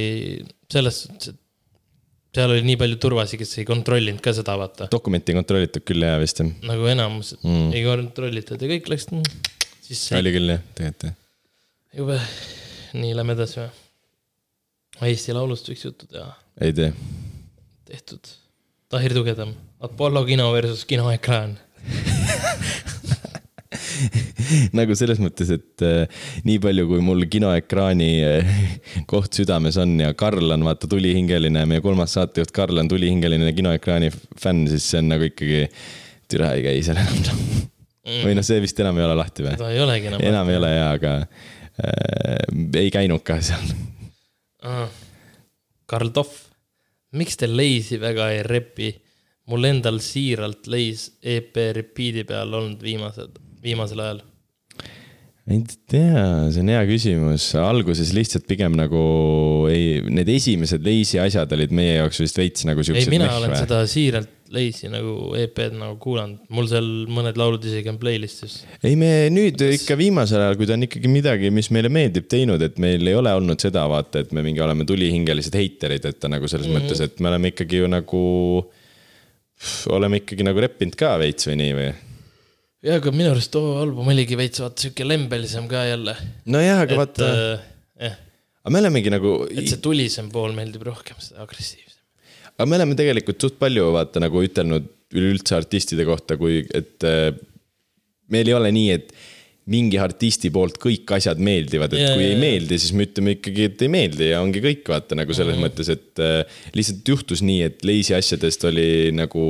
selles suhtes, et seal oli nii palju turvasi, kes ei kontrollinud ka seda, vaata. dokumenti ei kontrollitud küll jaa vist jah. nagu enamus Mm. ei kontrollitud ja kõik läksid mm, sisse. oli küll jah, tegelikult jah. jube, nii lähme edasi või? Eesti Laulust võiks juttu teha, ei tee. tehtud. Tahir Tugedam, Apollo kino versus kinoekraan. nagu selles mõttes, et äh, nii palju, kui mul kinoekraani äh, koht südames on ja Karl on vaata tulihingeline, meie kolmas saatejuht Karl on tulihingeline kinoekraani fänn, siis see on nagu ikkagi, türa ei käi seal enam. või noh, see vist enam ei ole lahti või? ta ei olegi enam. enam ei ole jaa, aga äh, ei käinud ka seal. Karl Tohv, miks te Leisi väga ei repi? mul endal siiralt Leis EP repeat'i peal olnud viimased, viimasel ajal. ei tea, see on hea küsimus, alguses lihtsalt pigem nagu ei, need esimesed Leisi asjad olid meie jaoks vist veits nagu ei, siuksed. mina olen seda siiralt Leisi nagu EP-d nagu kuulanud, mul seal mõned laulud isegi on playlist'is. ei, me nüüd ikka viimasel ajal, kui ta on ikkagi midagi, mis meile meeldib teinud, et meil ei ole olnud seda vaata, et me mingi oleme tulihingelised heiterid, et ta nagu selles mm -hmm. mõttes, et me oleme ikkagi ju nagu. oleme ikkagi nagu reppinud ka veits või nii või? ja, aga minu arust too album oligi veits vaata siuke lembelisem ka jälle. nojah, aga vaata, äh, jah, aga me olemegi nagu, et see tulisem pool meeldib rohkem, see agressiivsem. aga me oleme tegelikult suht palju vaata nagu ütelnud üleüldse artistide kohta, kui, et äh, meil ei ole nii, et mingi artisti poolt kõik asjad meeldivad, et Jaa, kui jaa, ei jaa. meeldi, siis me ütleme ikkagi, et ei meeldi ja ongi kõik, vaata nagu selles Mhm. mõttes, et äh, lihtsalt juhtus nii, et Lazy asjadest oli nagu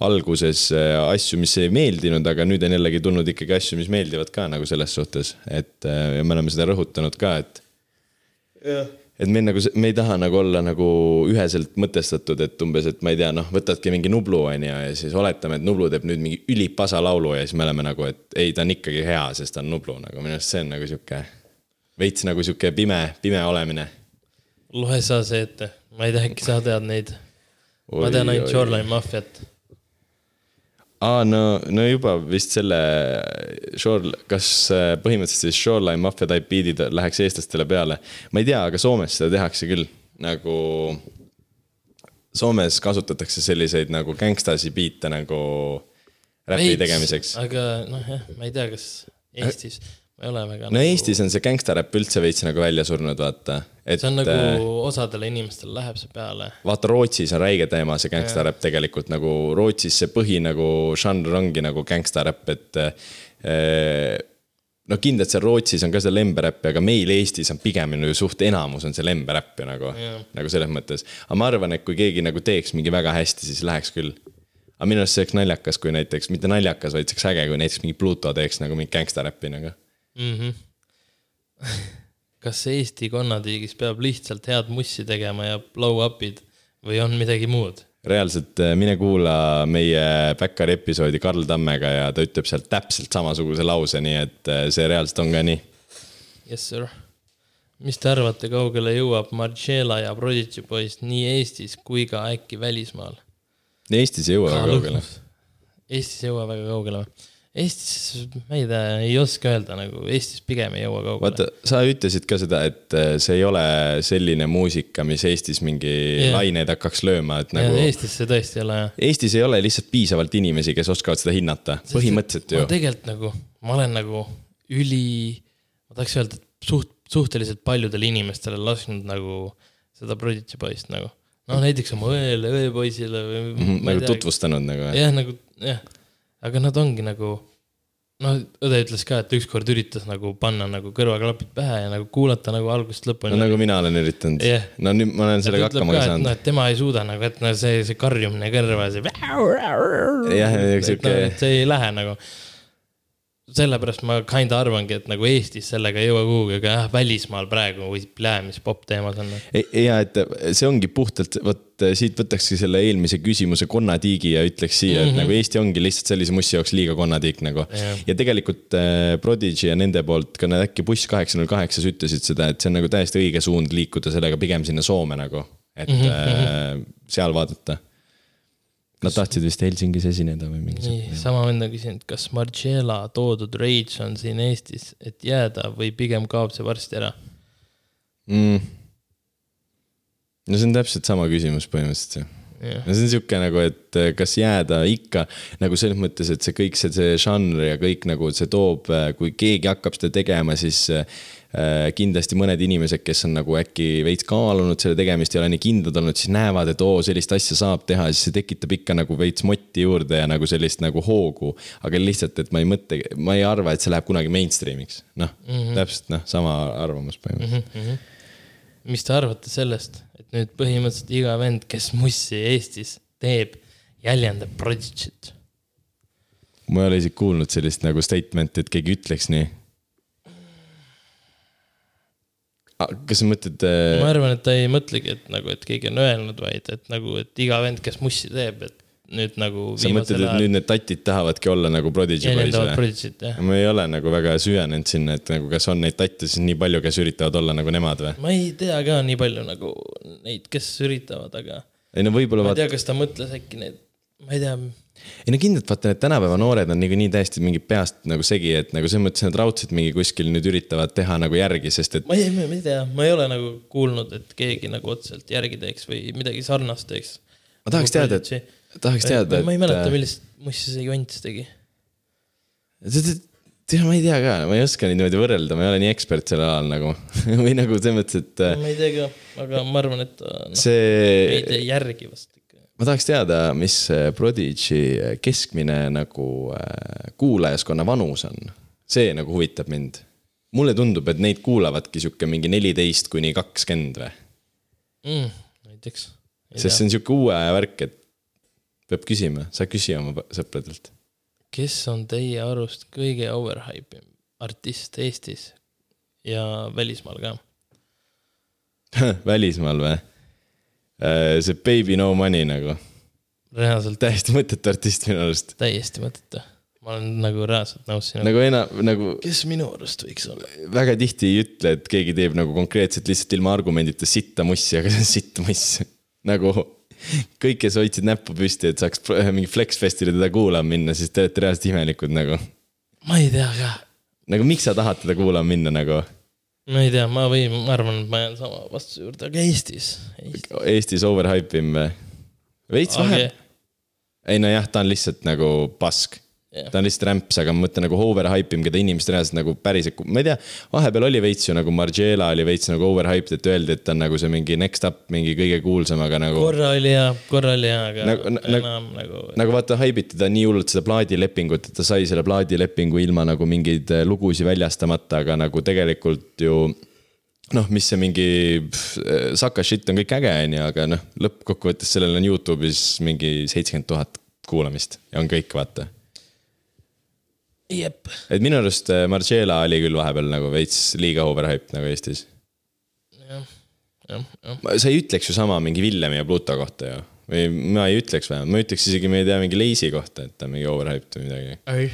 alguses äh, asju, mis ei meeldinud, aga nüüd on jällegi tulnud ikkagi asju, mis meeldivad ka nagu selles suhtes, et äh, ja me oleme seda rõhutanud ka, et et meil nagu, me ei taha nagu olla nagu üheselt mõtestatud, et umbes, et ma ei tea, noh, võtadki mingi Nublu on ju ja siis oletame, et Nublu teeb nüüd mingi ülipasa laulu ja siis me oleme nagu, et ei, ta on ikkagi hea, sest ta on Nublu nagu minu arust see on nagu sihuke. veits nagu sihuke pime, pime olemine. loe sa see ette, ma ei tea, äkki sa tead neid. ma tean ainult Shoreline Mafiat. aa, no, no juba vist selle Shore, kas äh, põhimõtteliselt siis Shoreline Mafia type beat'id läheks eestlastele peale. ma ei tea, aga Soomes seda tehakse küll, nagu. Soomes kasutatakse selliseid nagu gangstasi beat'e nagu räpi tegemiseks. aga noh, jah, ma ei tea, kas Eestis, ma ei ole väga. no Eestis on see gängstaräpp üldse veits nagu välja surnud, vaata. et see on nagu äh, osadele inimestele läheb see peale. vaata Rootsis on räige teema, see gängstaräpp tegelikult nagu Rootsis see põhi nagu žanr ongi nagu gängstaräpp, et eh, no kindlalt seal Rootsis on ka see lemberäpp, aga meil Eestis on pigem ju suht enamus on see lemberäpp ju nagu Jah., nagu selles mõttes. aga ma arvan, et kui keegi nagu teeks mingi väga hästi, siis läheks küll. aga minu arust see oleks naljakas, kui näiteks, mitte naljakas, vaid see oleks äge, kui näiteks mingi Pluto teeks nagu mingit gängstaräppi nagu. mm. -hmm. kas Eesti konnatiigis peab lihtsalt head mussi tegema ja blow-up'id või on midagi muud? reaalselt äh, mine kuula meie Backari episoodi Karl Tammega ja ta ütleb sealt täpselt samasuguse lause, nii et äh, see reaalselt on ka nii. Yes sir. mis te arvate, kaugele jõuab Marcella ja Prodigy Boys nii Eestis kui ka äkki välismaal? Eestis ei jõua väga kaugele. Eestis ei jõua väga kaugele või? Eestis, ma ei tea, ei oska öelda nagu, Eestis pigem ei jõua kaugele. vaata, sa ütlesid ka seda, et äh, see ei ole selline muusika, mis Eestis mingi yeah. laineid hakkaks lööma, et nagu... Eestis see tõesti ei ole jah. Eestis ei ole lihtsalt piisavalt inimesi, kes oskavad seda hinnata, põhimõtteliselt ju tegelikult nagu, ma olen nagu üli, ma tahaks öelda, et suht, suhteliselt paljudele inimestele lasknud nagu seda Prodigy Boyst nagu. noh, näiteks oma õele, õepoisile või. -hmm, nagu tutvustanud nagu. jah, nagu jah, aga nad ongi nagu, noh, õde ütles ka, et ükskord üritas nagu panna nagu kõrvaklapid pähe ja nagu kuulata nagu algusest lõpuni no nagu mina olen üritanud Jah. no nüüd ma olen sellega hakkama ka noh, saanud. et tema ei suuda nagu, et no see, see karjumine kõrva, see. Jah, sihuke- noh, see ei lähe nagu. Sellepärast ma kinda arvangi, et nagu Eestis sellega ei jõua kuhugi, aga jah, välismaal praegu võib näe, mis popp teemas on. ja et see ongi puhtalt, vot siit võtakski selle eelmise küsimuse konnatiigi ja ütleks siia, et nagu Eesti ongi lihtsalt sellise mussi jaoks liiga konnatiik nagu Jah.. ja tegelikult äh, Prodigy ja nende poolt ka nad äkki buss kaheksa null kaheksas ütlesid seda, et see on nagu täiesti õige suund liikuda sellega pigem sinna Soome nagu, et äh, seal vaadata. Nad tahtsid vist Helsingis esineda või mingi nii, sama vend on küsinud, kas Margiela toodud Rage on siin Eestis, et jääda või pigem kaob see varsti ära? mm.. no see on täpselt sama küsimus põhimõtteliselt ju jah, no see on sihuke nagu, et eh, kas jääda ikka nagu selles mõttes, et see kõik see, see žanr ja kõik nagu see toob, kui keegi hakkab seda tegema, siis äh, kindlasti mõned inimesed, kes on nagu äkki veits kaalunud selle tegemist, ei ole nii kindlad olnud, siis näevad, et oo, sellist asja saab teha, siis see tekitab ikka nagu veits motti juurde ja nagu sellist nagu hoogu. aga lihtsalt, et ma ei mõtle, ma ei arva, et see läheb kunagi mainstream'iks, noh mm -hmm. täpselt noh, sama arvamus põhimõtteliselt. mis te arvate sellest, et nüüd põhimõtteliselt iga vend, kes mussi Eestis teeb, jäljendab Prodigy't? ma ei ole isegi kuulnud sellist nagu statement'i, et keegi ütleks nii. Kas sa mõtled äh, ma arvan, et ta ei mõtlegi, et nagu, et keegi on öelnud, vaid et nagu, et iga vend, kes mussi teeb, et nüüd nagu sa mõtled, et nüüd need tatid tahavadki olla nagu Prodigy jäljendavad või? Ma ei ole nagu väga süvenenud sinna, et nagu kas on neid tatte siis nii palju, kes üritavad olla nagu nemad või? ma ei tea ka nii palju nagu neid, kes üritavad, aga ei no võib-olla ma ei tea, kas ta mõtles äkki need, ma ei tea, ei no kindlalt vaata need tänapäeva noored on niikuinii täiesti mingi peast nagu segi, et nagu selles mõttes nad raudselt mingi kuskil nüüd üritavad teha nagu järgi, sest et ma ei, ma ei tea, ma ei ole nagu kuulnud, et keegi nagu otseselt järgi teeks või midagi sarnast teeks. ma tahaks teada, et, tahaks teada, ma ei mäleta, et. millist mussi see Jonts tegi. tead, ma ei tea ka, ma ei oska niimoodi võrrelda, ma ei ole nii ekspert sellel alal nagu või nagu selles mõttes, et äh, ma ei tea ka, aga ma arvan, et noh, ei see tee järgi vast. Ma tahaks teada, mis äh, Prodigy keskmine nagu äh, kuulajaskonna vanus on. see nagu huvitab mind. mulle tundub, et neid kuulavadki sihuke mingi neliteist kuni kakskümmend või, mm,. näiteks. sest see on sihuke uue aja värk, et peab küsima, sa küsi oma sõpradelt. kes on teie arust kõige overhype im artist Eestis ja välismaal ka? välismaal või? See Baby No Money nagu, reaalselt täiesti mõttetu artist minu arust. täiesti mõttetu. ma olen nagu reaalselt nõus sinuga. nagu enam, nagu kes minu arust võiks olla? väga tihti ei ütle, et keegi teeb nagu konkreetselt lihtsalt ilma argumendita sitta mussi, aga see on sitt muss. nagu kõik, kes hoidsid näppu püsti, et saaks mingi Flex Festile teda kuulama minna, siis te olete reaalselt imelikud nagu. ma ei tea ka. nagu miks sa tahad teda kuulama minna nagu ma ei tea, ma võin, ma arvan, et ma jään sama vastuse juurde, aga Eestis, Eestis.. Eestis overhype im või? veits vahe okay.. ei nojah, ta on lihtsalt nagu pask Jah. ta on lihtsalt rämps, aga ma mõtlen nagu overhype im, keda inimesed reaalselt nagu päriselt, ma ei tea, vahepeal oli veits ju nagu Margiela oli veits nagu overhyped, et öeldi, et ta on nagu see mingi next up, mingi kõige kuulsam, aga nagu. korra oli hea, korra oli hea, aga Nagu- nagu, nagu- enam nagu, nagu vaata, haibiti ta nii hullult seda plaadilepingut, et ta sai selle plaadilepingu ilma nagu mingeid äh, lugusid väljastamata, aga nagu tegelikult ju noh, mis see mingi pff, saka shit on kõik äge, onju, aga noh, lõppkokkuvõttes sellel on Youtube'is mingi seitsekümmend tuhat kuulamist ja on kõik, vaata. jep, et minu arust äh, Margiela oli küll vahepeal nagu veits liiga overhyped nagu Eestis. jah, jah, jah. sa ei ütleks ju sama mingi Villemi ja Pluto kohta ju. või ma ei ütleks vähemalt, ma ütleks isegi, ma ei tea, mingi Lazy kohta, et ta mingi overhyped või midagi ei,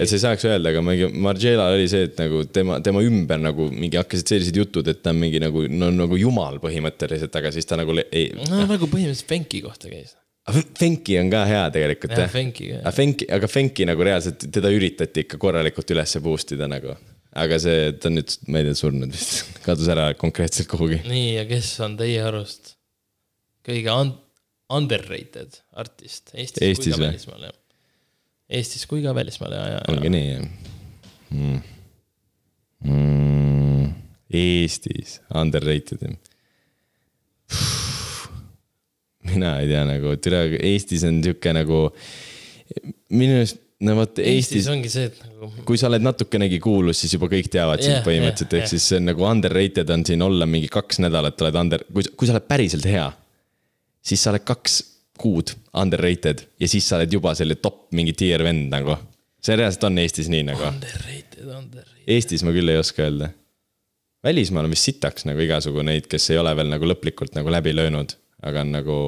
et sa ei saaks öelda, aga mingi Margiela oli see, et nagu tema, tema ümber nagu mingi hakkasid sellised jutud, et ta on mingi nagu, no nagu jumal põhimõtteliselt, aga siis ta nagu ei. no nagu põhimõtteliselt Fenki kohta käis. Fenki on ka hea tegelikult jah, jah. Aga. Fenki, aga Fenki nagu reaalselt, teda üritati ikka korralikult ülesse boost ida nagu. aga see, ta on nüüd, ma ei tea, surnud vist, kadus ära konkreetselt kuhugi. nii, ja kes on teie arust kõige un- underrated artist Eestis, Eestis kui ka välismaal, jah? Eestis kui ka välismaal ja, ja, ongi nii jah mm.? Mm. Eestis, underrated im. Mina ei tea nagu, türa, Eestis on sihuke nagu, minu arust, no vot Eestis Eestis, ongi see, et nagu kui sa oled natukenegi kuulus, siis juba kõik teavad sind Jah, põhimõtteliselt, jah, ehk siis see on nagu underrated on siin olla mingi kaks nädalat oled under, kui, kui sa oled päriselt hea, siis sa oled kaks kuud underrated ja siis sa oled juba selle top mingi tier vend nagu. see reaalselt on Eestis nii nagu. underrated, underrated. Eestis ma küll ei oska öelda. välismaal on vist sitaks nagu igasugu neid, kes ei ole veel nagu lõplikult nagu läbi löönud, aga nagu.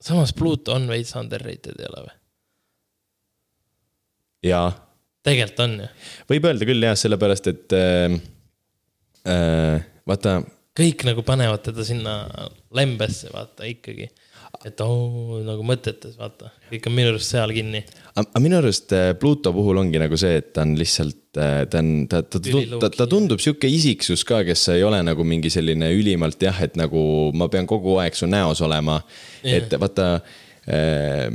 samas Pluto on veits underrated, ei ole või? jaa, tegelikult on ju. võib öelda küll jah, sellepärast et äh,. Äh, vaata, kõik nagu panevad teda sinna lembesse, vaata ikkagi. Et oo, nagu mõtetes, vaata, kõik on minu arust seal kinni. aga minu arust äh, Pluto puhul ongi nagu see, et ta on lihtsalt, ta on, ta, ta, ta, ta, ta tundub sihuke isiksus ka, kes ei ole nagu mingi selline ülimalt jah, et nagu ma pean kogu aeg su näos olema. et vaata äh,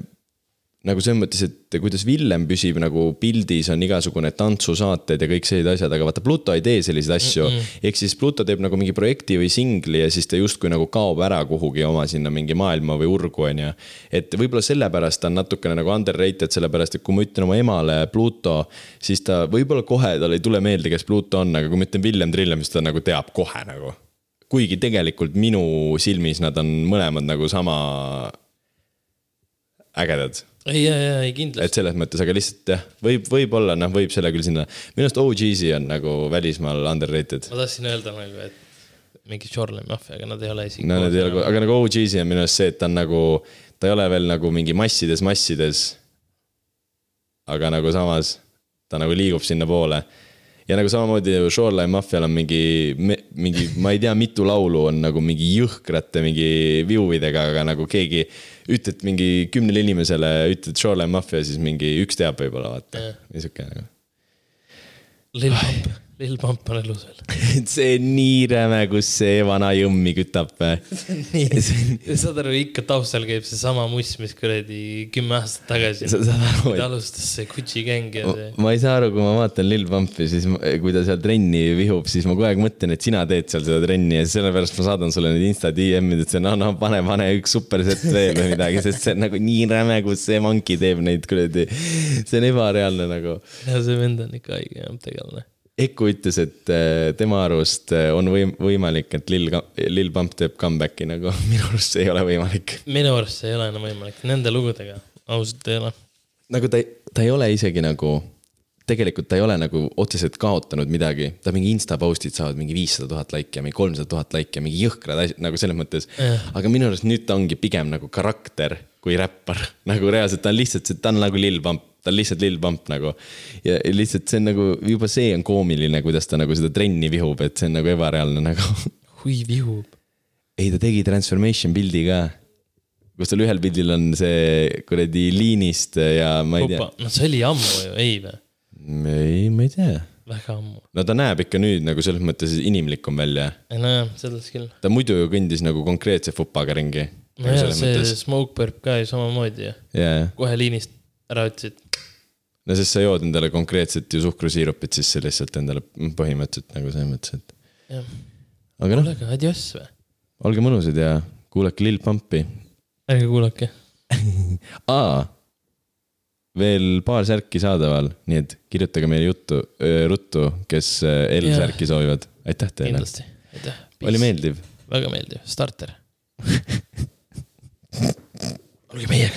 nagu selles mõttes, et kuidas Villem püsib nagu pildis, on igasugune tantsusaated ja kõik sellised asjad, aga vaata Pluto ei tee selliseid asju mm. -mm. ehk siis Pluto teeb nagu mingi projekti või singli ja siis ta justkui nagu kaob ära kuhugi oma sinna mingi maailma või urgu, on ju. et võib-olla sellepärast ta on natukene nagu underrated, sellepärast et kui ma ütlen oma emale Pluto, siis ta võib-olla kohe tal ei tule meelde, kes Pluto on, aga kui ma ütlen Villem Trillem, siis ta nagu teab kohe nagu. kuigi tegelikult minu silmis nad on mõlemad nagu sama ägedad ei, ja, ja, ei kindlasti. et selles mõttes, aga lihtsalt jah, võib, võib-olla noh, võib selle küll sinna, minu arust OG-si on nagu välismaal underrated. ma tahtsin öelda nagu, et mingi Shoreline Mafia, aga nad ei ole isegi. no need ei ole, aga nagu OG-si on minu arust see, et ta on nagu, ta ei ole veel nagu mingi massides, massides. aga nagu samas ta nagu liigub sinnapoole. ja nagu samamoodi ju Shoreline Mafial on mingi, mingi, ma ei tea, mitu laulu on nagu mingi jõhkrate mingi view'idega, aga nagu keegi ütled mingi kümnele inimesele, ütled Shoreline Mafia, siis mingi üks teab võib-olla vaata. Või sihuke nagu. Lil Pump, Lil Pump on elus veel. see on nii räme, kus see vana jõmmi kütab. nii, saad aru, ikka taustal käib seesama muss, mis kuradi kümme aastat tagasi et alustas see Gucci gäng ja see. ma ei saa aru, kui ma vaatan Lil Pumpi, siis ma- kui ta seal trenni vihub, siis ma kogu aeg mõtlen, et sina teed seal seda trenni ja sellepärast ma saadan sulle need insta DM-id, et see no, no pane, pane üks supersett veel või midagi, sest see on nagu nii räme, kus see monkey teeb neid kuradi. see on ebareaalne nagu. ja see vend on ikka haige jah, tegelane. Eku ütles, et äh, tema arust äh, on võim-, võimalik, et Lil, Lil Pump teeb comeback'i nagu, minu arust see ei ole võimalik. minu arust see ei ole enam võimalik, nende lugudega ausalt ei ole. nagu ta, ta ei ole isegi nagu, tegelikult ta ei ole nagu otseselt kaotanud midagi, ta mingi insta post'id saavad mingi viissada tuhat laiki ja mingi kolmsada tuhat laiki ja mingi jõhkrad asjad nagu selles mõttes. Aga minu arust nüüd ta ongi pigem nagu karakter kui räppar, nagu reaalselt ta on lihtsalt, ta on nagu Lil Pump, ta on lihtsalt Lil Pump nagu. ja lihtsalt see on nagu juba see on koomiline, kuidas ta nagu seda trenni vihub, et see on nagu ebareaalne nagu. hui vihub. ei, ta tegi transformation pildi ka, kus tal ühel pildil on see kuradi liinist ja ma ei tea opa, no see oli ammu ju, ei või? ei, ma ei tea. väga ammu. no ta näeb ikka nüüd nagu selles mõttes inimlikum välja. ei nojah, selles küll. ta muidu ju kõndis nagu konkreetse fupaga ringi. nojah, see Smoke Burp ka ju samamoodi ju. jaa, kohe liinist ära ütlesid. no sest sa jood endale konkreetset ju suhkrusiirupit sisse lihtsalt endale põhimõtteliselt nagu selles mõttes, et. aga noh, kuule aga adioss või? olge mõnusad ja kuulake Lil Pumpi. ärge kuulake. aa, veel paar särki saadaval, nii et kirjutage meile juttu, ruttu, kes. L-särki soovivad. aitäh teile, kindlasti, aitäh. oli meeldiv väga meeldiv, starter. olge meiega